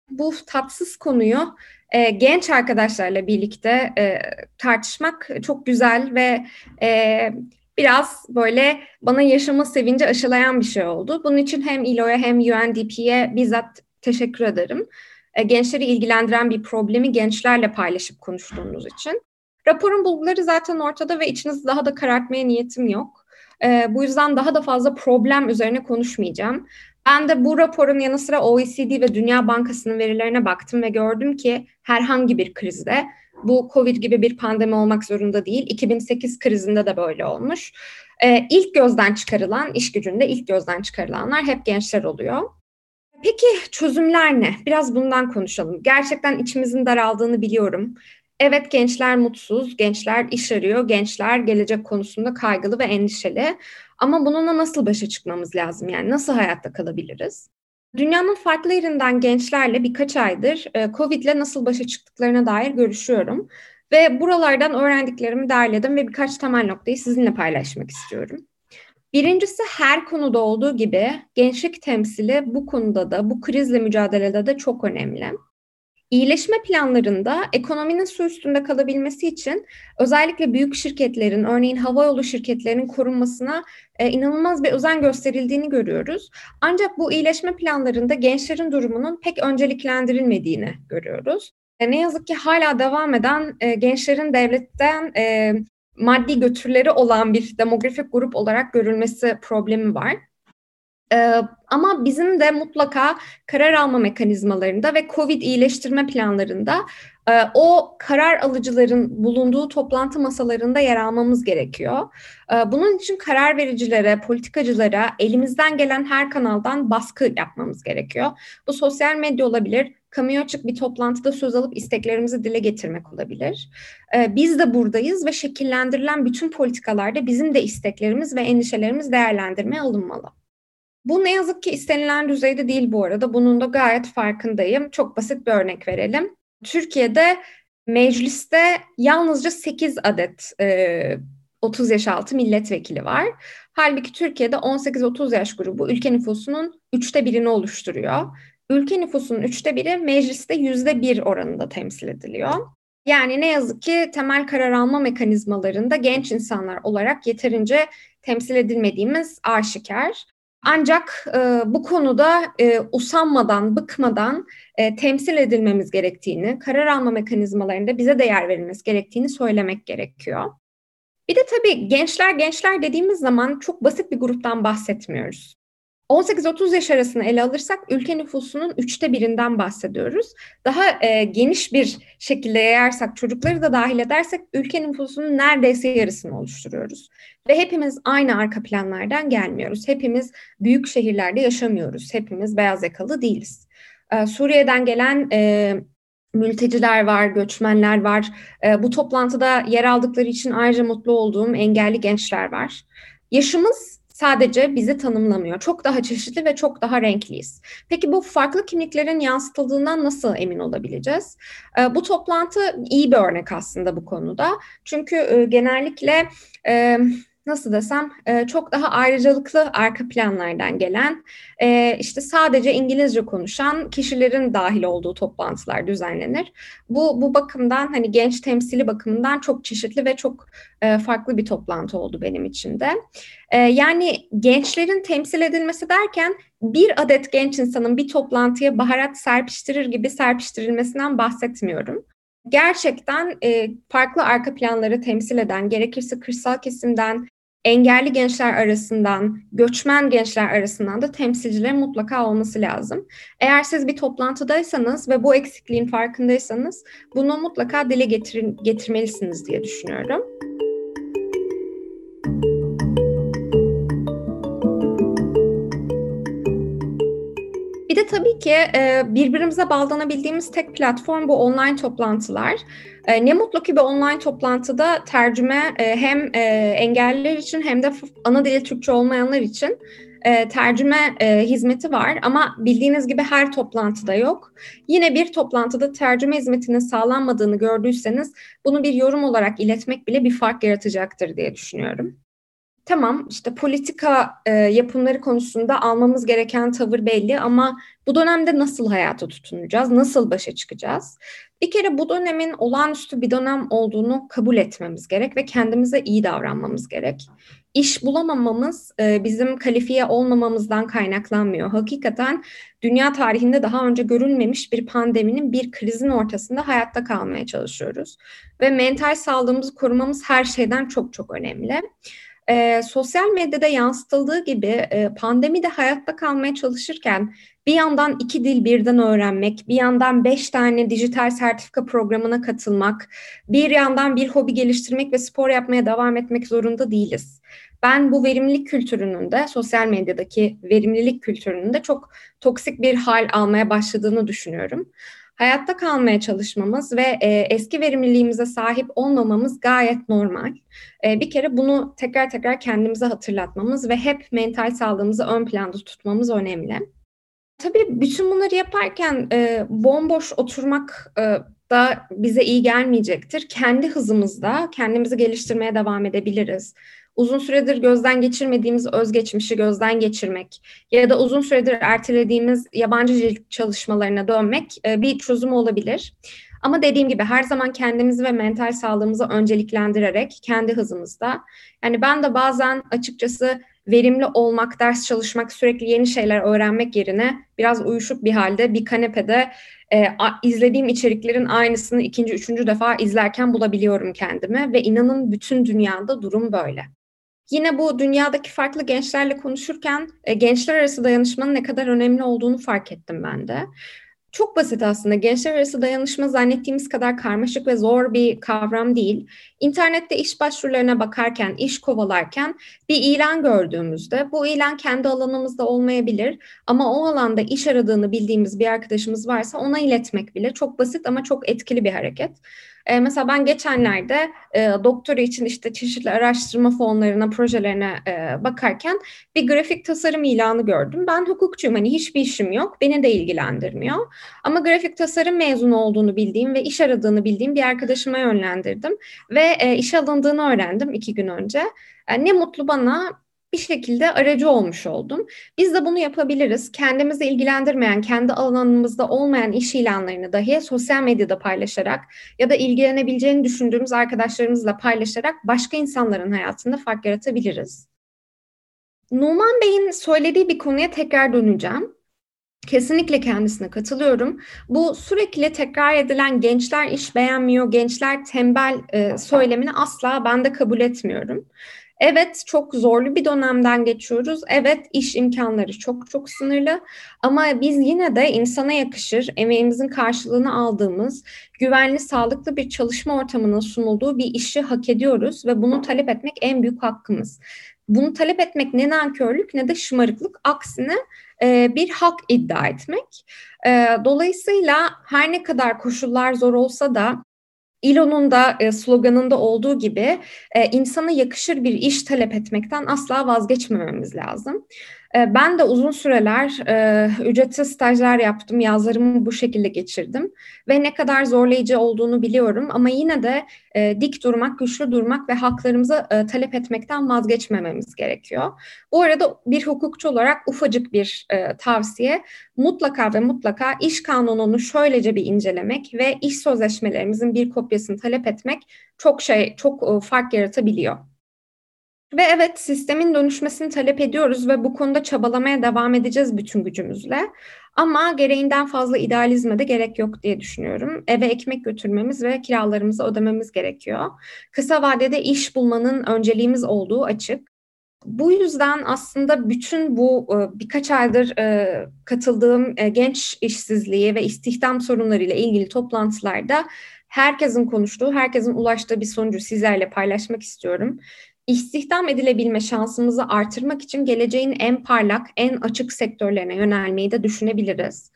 Bu tatsız konuyu e, genç arkadaşlarla birlikte e, tartışmak çok güzel ve e, biraz böyle bana yaşama sevinci aşılayan bir şey oldu. Bunun için hem ILO'ya hem UNDP'ye bizzat teşekkür ederim. E, gençleri ilgilendiren bir problemi gençlerle paylaşıp konuştuğunuz için. Raporun bulguları zaten ortada ve içinizi daha da karartmaya niyetim yok. E, bu yüzden daha da fazla problem üzerine konuşmayacağım. Ben de bu raporun yanı sıra OECD ve Dünya Bankası'nın verilerine baktım ve gördüm ki herhangi bir krizde bu Covid gibi bir pandemi olmak zorunda değil. 2008 krizinde de böyle olmuş. Ee, ilk gözden çıkarılan, iş gücünde ilk gözden çıkarılanlar hep gençler oluyor. Peki çözümler ne? Biraz bundan konuşalım. Gerçekten içimizin daraldığını biliyorum. Evet gençler mutsuz, gençler iş arıyor, gençler gelecek konusunda kaygılı ve endişeli. Ama bununla nasıl başa çıkmamız lazım? Yani nasıl hayatta kalabiliriz? Dünyanın farklı yerinden gençlerle birkaç aydır e, Covid ile nasıl başa çıktıklarına dair görüşüyorum. Ve buralardan öğrendiklerimi derledim ve birkaç temel noktayı sizinle paylaşmak istiyorum. Birincisi her konuda olduğu gibi gençlik temsili bu konuda da bu krizle mücadelede de çok önemli. İyileşme planlarında ekonominin su üstünde kalabilmesi için özellikle büyük şirketlerin, örneğin havayolu şirketlerinin korunmasına e, inanılmaz bir özen gösterildiğini görüyoruz. Ancak bu iyileşme planlarında gençlerin durumunun pek önceliklendirilmediğini görüyoruz. E, ne yazık ki hala devam eden e, gençlerin devletten e, maddi götürleri olan bir demografik grup olarak görülmesi problemi var. Ee, ama bizim de mutlaka karar alma mekanizmalarında ve COVID iyileştirme planlarında e, o karar alıcıların bulunduğu toplantı masalarında yer almamız gerekiyor. E, bunun için karar vericilere, politikacılara elimizden gelen her kanaldan baskı yapmamız gerekiyor. Bu sosyal medya olabilir, kamuya açık bir toplantıda söz alıp isteklerimizi dile getirmek olabilir. E, biz de buradayız ve şekillendirilen bütün politikalarda bizim de isteklerimiz ve endişelerimiz değerlendirmeye alınmalı. Bu ne yazık ki istenilen düzeyde değil bu arada. Bunun da gayet farkındayım. Çok basit bir örnek verelim. Türkiye'de mecliste yalnızca 8 adet e, 30 yaş altı milletvekili var. Halbuki Türkiye'de 18-30 yaş grubu ülke nüfusunun üçte birini oluşturuyor. Ülke nüfusunun üçte biri mecliste yüzde bir oranında temsil ediliyor. Yani ne yazık ki temel karar alma mekanizmalarında genç insanlar olarak yeterince temsil edilmediğimiz aşikar. Ancak e, bu konuda e, usanmadan, bıkmadan e, temsil edilmemiz gerektiğini, karar alma mekanizmalarında bize değer verilmesi gerektiğini söylemek gerekiyor. Bir de tabii gençler gençler dediğimiz zaman çok basit bir gruptan bahsetmiyoruz. 18-30 yaş arasını ele alırsak ülke nüfusunun üçte birinden bahsediyoruz. Daha e, geniş bir şekilde yayarsak, çocukları da dahil edersek ülke nüfusunun neredeyse yarısını oluşturuyoruz. Ve hepimiz aynı arka planlardan gelmiyoruz. Hepimiz büyük şehirlerde yaşamıyoruz. Hepimiz beyaz yakalı değiliz. E, Suriye'den gelen e, mülteciler var, göçmenler var. E, bu toplantıda yer aldıkları için ayrıca mutlu olduğum engelli gençler var. Yaşımız sadece bizi tanımlamıyor. Çok daha çeşitli ve çok daha renkliyiz. Peki bu farklı kimliklerin yansıtıldığından nasıl emin olabileceğiz? E, bu toplantı iyi bir örnek aslında bu konuda. Çünkü e, genellikle e, nasıl desem e, çok daha ayrıcalıklı arka planlardan gelen e, işte sadece İngilizce konuşan kişilerin dahil olduğu toplantılar düzenlenir. Bu bu bakımdan hani genç temsili bakımından çok çeşitli ve çok e, farklı bir toplantı oldu benim için de. Yani gençlerin temsil edilmesi derken bir adet genç insanın bir toplantıya baharat serpiştirir gibi serpiştirilmesinden bahsetmiyorum gerçekten e, farklı arka planları temsil eden, gerekirse kırsal kesimden, engelli gençler arasından, göçmen gençler arasından da temsilciler mutlaka olması lazım. Eğer siz bir toplantıdaysanız ve bu eksikliğin farkındaysanız bunu mutlaka dile getirin, getirmelisiniz diye düşünüyorum. De tabii ki e, birbirimize bağlanabildiğimiz tek platform bu online toplantılar. E, ne mutlu ki bir online toplantıda tercüme e, hem engelliler için hem de ana dili Türkçe olmayanlar için tercüme hizmeti var ama bildiğiniz gibi her toplantıda yok. Yine bir toplantıda tercüme hizmetinin sağlanmadığını gördüyseniz bunu bir yorum olarak iletmek bile bir fark yaratacaktır diye düşünüyorum tamam işte politika e, yapımları konusunda almamız gereken tavır belli ama bu dönemde nasıl hayata tutunacağız, nasıl başa çıkacağız? Bir kere bu dönemin olağanüstü bir dönem olduğunu kabul etmemiz gerek ve kendimize iyi davranmamız gerek. İş bulamamamız e, bizim kalifiye olmamamızdan kaynaklanmıyor. Hakikaten dünya tarihinde daha önce görülmemiş bir pandeminin, bir krizin ortasında hayatta kalmaya çalışıyoruz. Ve mental sağlığımızı korumamız her şeyden çok çok önemli e, sosyal medyada yansıtıldığı gibi e, pandemide hayatta kalmaya çalışırken bir yandan iki dil birden öğrenmek, bir yandan beş tane dijital sertifika programına katılmak, bir yandan bir hobi geliştirmek ve spor yapmaya devam etmek zorunda değiliz. Ben bu verimlilik kültürünün de sosyal medyadaki verimlilik kültürünün de çok toksik bir hal almaya başladığını düşünüyorum hayatta kalmaya çalışmamız ve e, eski verimliliğimize sahip olmamamız gayet normal. E, bir kere bunu tekrar tekrar kendimize hatırlatmamız ve hep mental sağlığımızı ön planda tutmamız önemli. Tabii bütün bunları yaparken e, bomboş oturmak e, da bize iyi gelmeyecektir. Kendi hızımızda kendimizi geliştirmeye devam edebiliriz uzun süredir gözden geçirmediğimiz özgeçmişi gözden geçirmek ya da uzun süredir ertelediğimiz yabancı dil çalışmalarına dönmek e, bir çözüm olabilir. Ama dediğim gibi her zaman kendimizi ve mental sağlığımızı önceliklendirerek kendi hızımızda. Yani ben de bazen açıkçası verimli olmak, ders çalışmak, sürekli yeni şeyler öğrenmek yerine biraz uyuşuk bir halde bir kanepede e, izlediğim içeriklerin aynısını ikinci, üçüncü defa izlerken bulabiliyorum kendimi ve inanın bütün dünyada durum böyle. Yine bu dünyadaki farklı gençlerle konuşurken e, gençler arası dayanışmanın ne kadar önemli olduğunu fark ettim ben de. Çok basit aslında. Gençler arası dayanışma zannettiğimiz kadar karmaşık ve zor bir kavram değil. İnternette iş başvurularına bakarken, iş kovalarken bir ilan gördüğümüzde bu ilan kendi alanımızda olmayabilir ama o alanda iş aradığını bildiğimiz bir arkadaşımız varsa ona iletmek bile çok basit ama çok etkili bir hareket. E, mesela ben geçenlerde e, doktora için işte çeşitli araştırma fonlarına, projelerine e, bakarken bir grafik tasarım ilanı gördüm. Ben hukukçuyum hani hiçbir işim yok, beni de ilgilendirmiyor. Ama grafik tasarım mezunu olduğunu bildiğim ve iş aradığını bildiğim bir arkadaşıma yönlendirdim. Ve e, işe alındığını öğrendim iki gün önce. E, ne mutlu bana bir şekilde aracı olmuş oldum. Biz de bunu yapabiliriz. Kendimizi ilgilendirmeyen, kendi alanımızda olmayan iş ilanlarını dahi sosyal medyada paylaşarak ya da ilgilenebileceğini düşündüğümüz arkadaşlarımızla paylaşarak başka insanların hayatında fark yaratabiliriz. Numan Bey'in söylediği bir konuya tekrar döneceğim. Kesinlikle kendisine katılıyorum. Bu sürekli tekrar edilen gençler iş beğenmiyor, gençler tembel e, söylemini asla ben de kabul etmiyorum. Evet çok zorlu bir dönemden geçiyoruz. Evet iş imkanları çok çok sınırlı ama biz yine de insana yakışır, emeğimizin karşılığını aldığımız, güvenli, sağlıklı bir çalışma ortamının sunulduğu bir işi hak ediyoruz ve bunu talep etmek en büyük hakkımız. Bunu talep etmek ne nankörlük ne de şımarıklık. Aksine e, bir hak iddia etmek. E, dolayısıyla her ne kadar koşullar zor olsa da İLO'nun da e, sloganında olduğu gibi e, insana yakışır bir iş talep etmekten asla vazgeçmememiz lazım. Ee, ben de uzun süreler e, ücretsiz stajlar yaptım, yazlarımı bu şekilde geçirdim ve ne kadar zorlayıcı olduğunu biliyorum ama yine de e, dik durmak, güçlü durmak ve haklarımızı e, talep etmekten vazgeçmememiz gerekiyor. Bu arada bir hukukçu olarak ufacık bir tavsiye, mutlaka ve mutlaka iş kanununu şöylece bir incelemek ve iş sözleşmelerimizin bir kopyasını talep etmek çok şey, çok fark yaratabiliyor. Ve evet sistemin dönüşmesini talep ediyoruz ve bu konuda çabalamaya devam edeceğiz bütün gücümüzle. Ama gereğinden fazla idealizme de gerek yok diye düşünüyorum. Eve ekmek götürmemiz ve kiralarımızı ödememiz gerekiyor. Kısa vadede iş bulmanın önceliğimiz olduğu açık. Bu yüzden aslında bütün bu e, birkaç aydır e, katıldığım e, genç işsizliği ve istihdam sorunlarıyla ilgili toplantılarda herkesin konuştuğu, herkesin ulaştığı bir sonucu sizlerle paylaşmak istiyorum istihdam edilebilme şansımızı artırmak için geleceğin en parlak, en açık sektörlerine yönelmeyi de düşünebiliriz.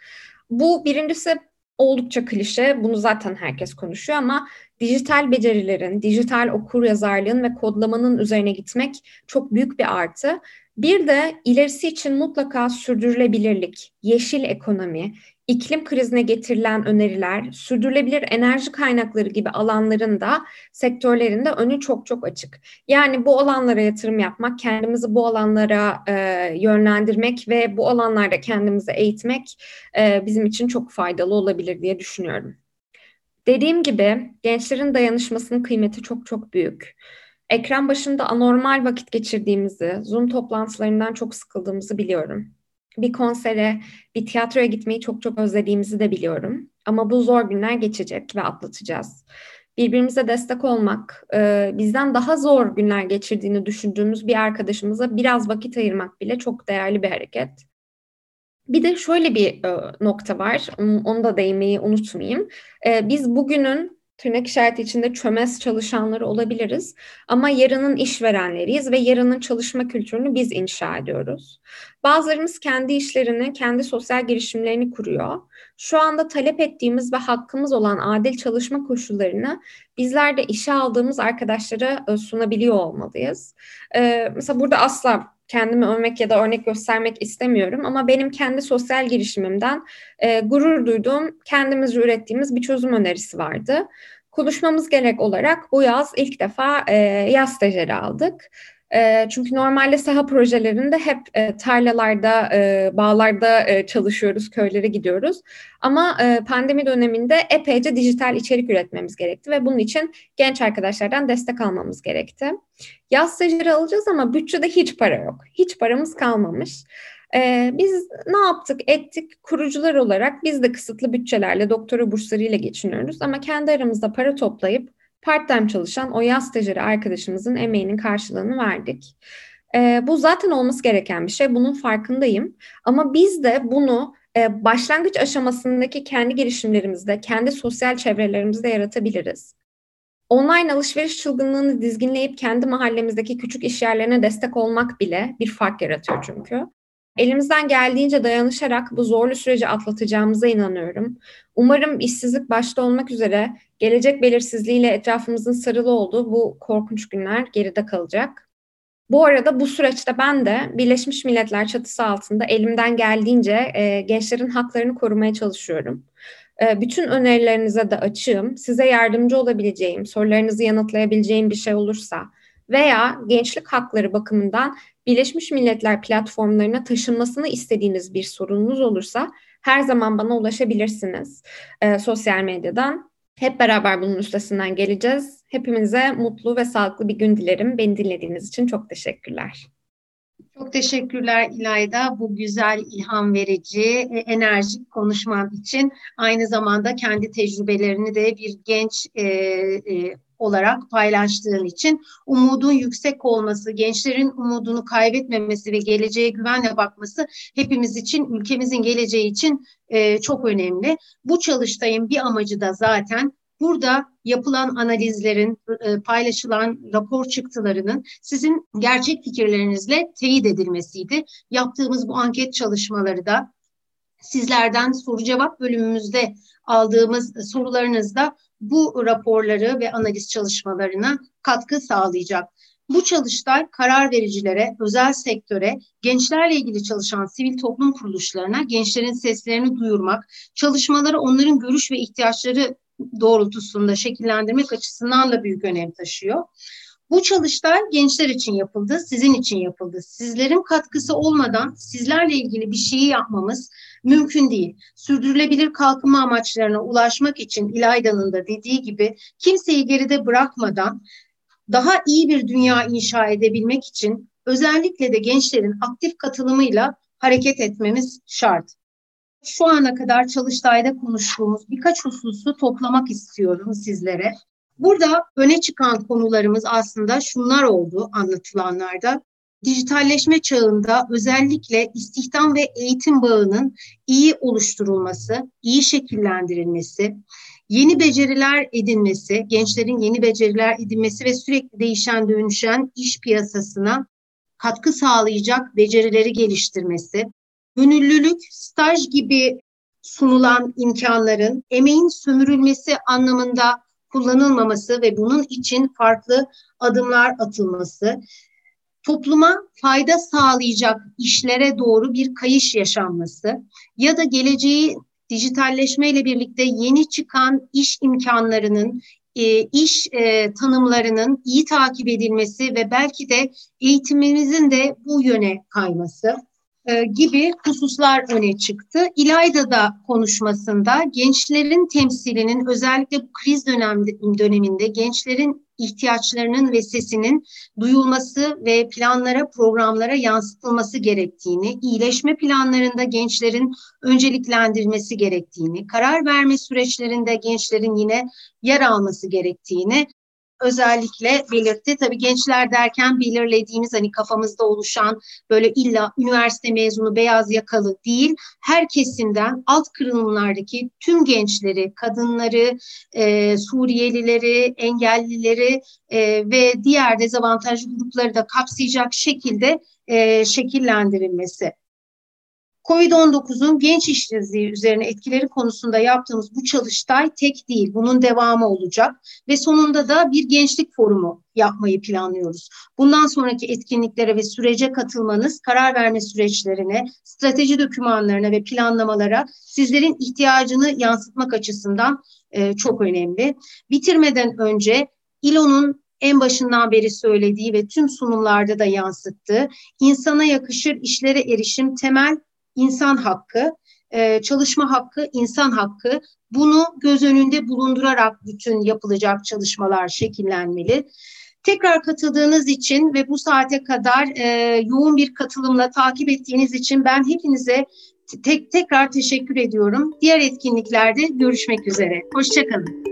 Bu birincisi oldukça klişe, bunu zaten herkes konuşuyor ama dijital becerilerin, dijital okur yazarlığın ve kodlamanın üzerine gitmek çok büyük bir artı. Bir de ilerisi için mutlaka sürdürülebilirlik, yeşil ekonomi, iklim krizine getirilen öneriler, sürdürülebilir enerji kaynakları gibi alanların da sektörlerinde önü çok çok açık. Yani bu alanlara yatırım yapmak, kendimizi bu alanlara e, yönlendirmek ve bu alanlarda kendimizi eğitmek e, bizim için çok faydalı olabilir diye düşünüyorum. Dediğim gibi gençlerin dayanışmasının kıymeti çok çok büyük. Ekran başında anormal vakit geçirdiğimizi, Zoom toplantılarından çok sıkıldığımızı biliyorum bir konsere, bir tiyatroya gitmeyi çok çok özlediğimizi de biliyorum. Ama bu zor günler geçecek ve atlatacağız. Birbirimize destek olmak, e, bizden daha zor günler geçirdiğini düşündüğümüz bir arkadaşımıza biraz vakit ayırmak bile çok değerli bir hareket. Bir de şöyle bir e, nokta var, onu da değinmeyi unutmayayım. E, biz bugünün tırnak işareti içinde çömez çalışanları olabiliriz. Ama yarının işverenleriyiz ve yarının çalışma kültürünü biz inşa ediyoruz. Bazılarımız kendi işlerini, kendi sosyal girişimlerini kuruyor. Şu anda talep ettiğimiz ve hakkımız olan adil çalışma koşullarını bizler de işe aldığımız arkadaşlara sunabiliyor olmalıyız. Ee, mesela burada asla kendimi övmek ya da örnek göstermek istemiyorum ama benim kendi sosyal girişimimden e, gurur duyduğum kendimizce ürettiğimiz bir çözüm önerisi vardı. Konuşmamız gerek olarak bu yaz ilk defa e, yaz stajyeri aldık. E, çünkü normalde saha projelerinde hep e, tarlalarda, e, bağlarda e, çalışıyoruz, köylere gidiyoruz. Ama pandemi döneminde epeyce dijital içerik üretmemiz gerekti ve bunun için genç arkadaşlardan destek almamız gerekti. Yaz stajyeri alacağız ama bütçede hiç para yok. Hiç paramız kalmamış. Ee, biz ne yaptık ettik kurucular olarak biz de kısıtlı bütçelerle doktora burslarıyla geçiniyoruz ama kendi aramızda para toplayıp part-time çalışan o yaz stajyeri arkadaşımızın emeğinin karşılığını verdik. Ee, bu zaten olması gereken bir şey bunun farkındayım ama biz de bunu e, başlangıç aşamasındaki kendi girişimlerimizde kendi sosyal çevrelerimizde yaratabiliriz. Online alışveriş çılgınlığını dizginleyip kendi mahallemizdeki küçük iş yerlerine destek olmak bile bir fark yaratıyor çünkü. Elimizden geldiğince dayanışarak bu zorlu süreci atlatacağımıza inanıyorum. Umarım işsizlik başta olmak üzere gelecek belirsizliğiyle etrafımızın sarılı olduğu bu korkunç günler geride kalacak. Bu arada bu süreçte ben de Birleşmiş Milletler çatısı altında elimden geldiğince e, gençlerin haklarını korumaya çalışıyorum. E, bütün önerilerinize de açığım. Size yardımcı olabileceğim, sorularınızı yanıtlayabileceğim bir şey olursa veya gençlik hakları bakımından Birleşmiş Milletler platformlarına taşınmasını istediğiniz bir sorununuz olursa her zaman bana ulaşabilirsiniz e, sosyal medyadan. Hep beraber bunun üstesinden geleceğiz. Hepimize mutlu ve sağlıklı bir gün dilerim. Beni dinlediğiniz için çok teşekkürler. Çok teşekkürler İlayda bu güzel ilham verici, e, enerjik konuşman için. Aynı zamanda kendi tecrübelerini de bir genç e, e, olarak paylaştığın için umudun yüksek olması, gençlerin umudunu kaybetmemesi ve geleceğe güvenle bakması hepimiz için, ülkemizin geleceği için e, çok önemli. Bu çalıştayın bir amacı da zaten burada yapılan analizlerin, e, paylaşılan rapor çıktılarının sizin gerçek fikirlerinizle teyit edilmesiydi. Yaptığımız bu anket çalışmaları da sizlerden soru cevap bölümümüzde aldığımız sorularınızda bu raporları ve analiz çalışmalarına katkı sağlayacak. Bu çalıştay karar vericilere, özel sektöre, gençlerle ilgili çalışan sivil toplum kuruluşlarına gençlerin seslerini duyurmak, çalışmaları onların görüş ve ihtiyaçları doğrultusunda şekillendirmek açısından da büyük önem taşıyor. Bu çalıştay gençler için yapıldı, sizin için yapıldı. Sizlerin katkısı olmadan sizlerle ilgili bir şeyi yapmamız mümkün değil. Sürdürülebilir kalkınma amaçlarına ulaşmak için İlayda'nın da dediği gibi kimseyi geride bırakmadan daha iyi bir dünya inşa edebilmek için özellikle de gençlerin aktif katılımıyla hareket etmemiz şart. Şu ana kadar çalıştayda konuştuğumuz birkaç hususu toplamak istiyorum sizlere. Burada öne çıkan konularımız aslında şunlar oldu anlatılanlarda. Dijitalleşme çağında özellikle istihdam ve eğitim bağının iyi oluşturulması, iyi şekillendirilmesi, yeni beceriler edinmesi, gençlerin yeni beceriler edinmesi ve sürekli değişen dönüşen iş piyasasına katkı sağlayacak becerileri geliştirmesi, gönüllülük, staj gibi sunulan imkanların emeğin sömürülmesi anlamında kullanılmaması ve bunun için farklı adımlar atılması, topluma fayda sağlayacak işlere doğru bir kayış yaşanması ya da geleceği dijitalleşmeyle birlikte yeni çıkan iş imkanlarının, e, iş e, tanımlarının iyi takip edilmesi ve belki de eğitimimizin de bu yöne kayması e, gibi hususlar öne çıktı. İlayda da konuşmasında gençlerin temsilinin özellikle bu kriz döneminde gençlerin ihtiyaçlarının ve sesinin duyulması ve planlara, programlara yansıtılması gerektiğini, iyileşme planlarında gençlerin önceliklendirilmesi gerektiğini, karar verme süreçlerinde gençlerin yine yer alması gerektiğini özellikle belirtti. Tabii gençler derken belirlediğimiz hani kafamızda oluşan böyle illa üniversite mezunu beyaz yakalı değil, her kesimden alt kırılımlardaki tüm gençleri, kadınları, e, Suriyelileri, engellileri e, ve diğer dezavantajlı grupları da kapsayacak şekilde e, şekillendirilmesi. Covid-19'un genç işsizliği üzerine etkileri konusunda yaptığımız bu çalıştay tek değil, bunun devamı olacak ve sonunda da bir gençlik forumu yapmayı planlıyoruz. Bundan sonraki etkinliklere ve sürece katılmanız, karar verme süreçlerine, strateji dokümanlarına ve planlamalara sizlerin ihtiyacını yansıtmak açısından e, çok önemli. Bitirmeden önce İLO'nun en başından beri söylediği ve tüm sunumlarda da yansıttığı insana yakışır işlere erişim temel insan hakkı, e, çalışma hakkı, insan hakkı. Bunu göz önünde bulundurarak bütün yapılacak çalışmalar şekillenmeli. Tekrar katıldığınız için ve bu saate kadar e, yoğun bir katılımla takip ettiğiniz için ben hepinize tek tekrar teşekkür ediyorum. Diğer etkinliklerde görüşmek üzere. Hoşçakalın.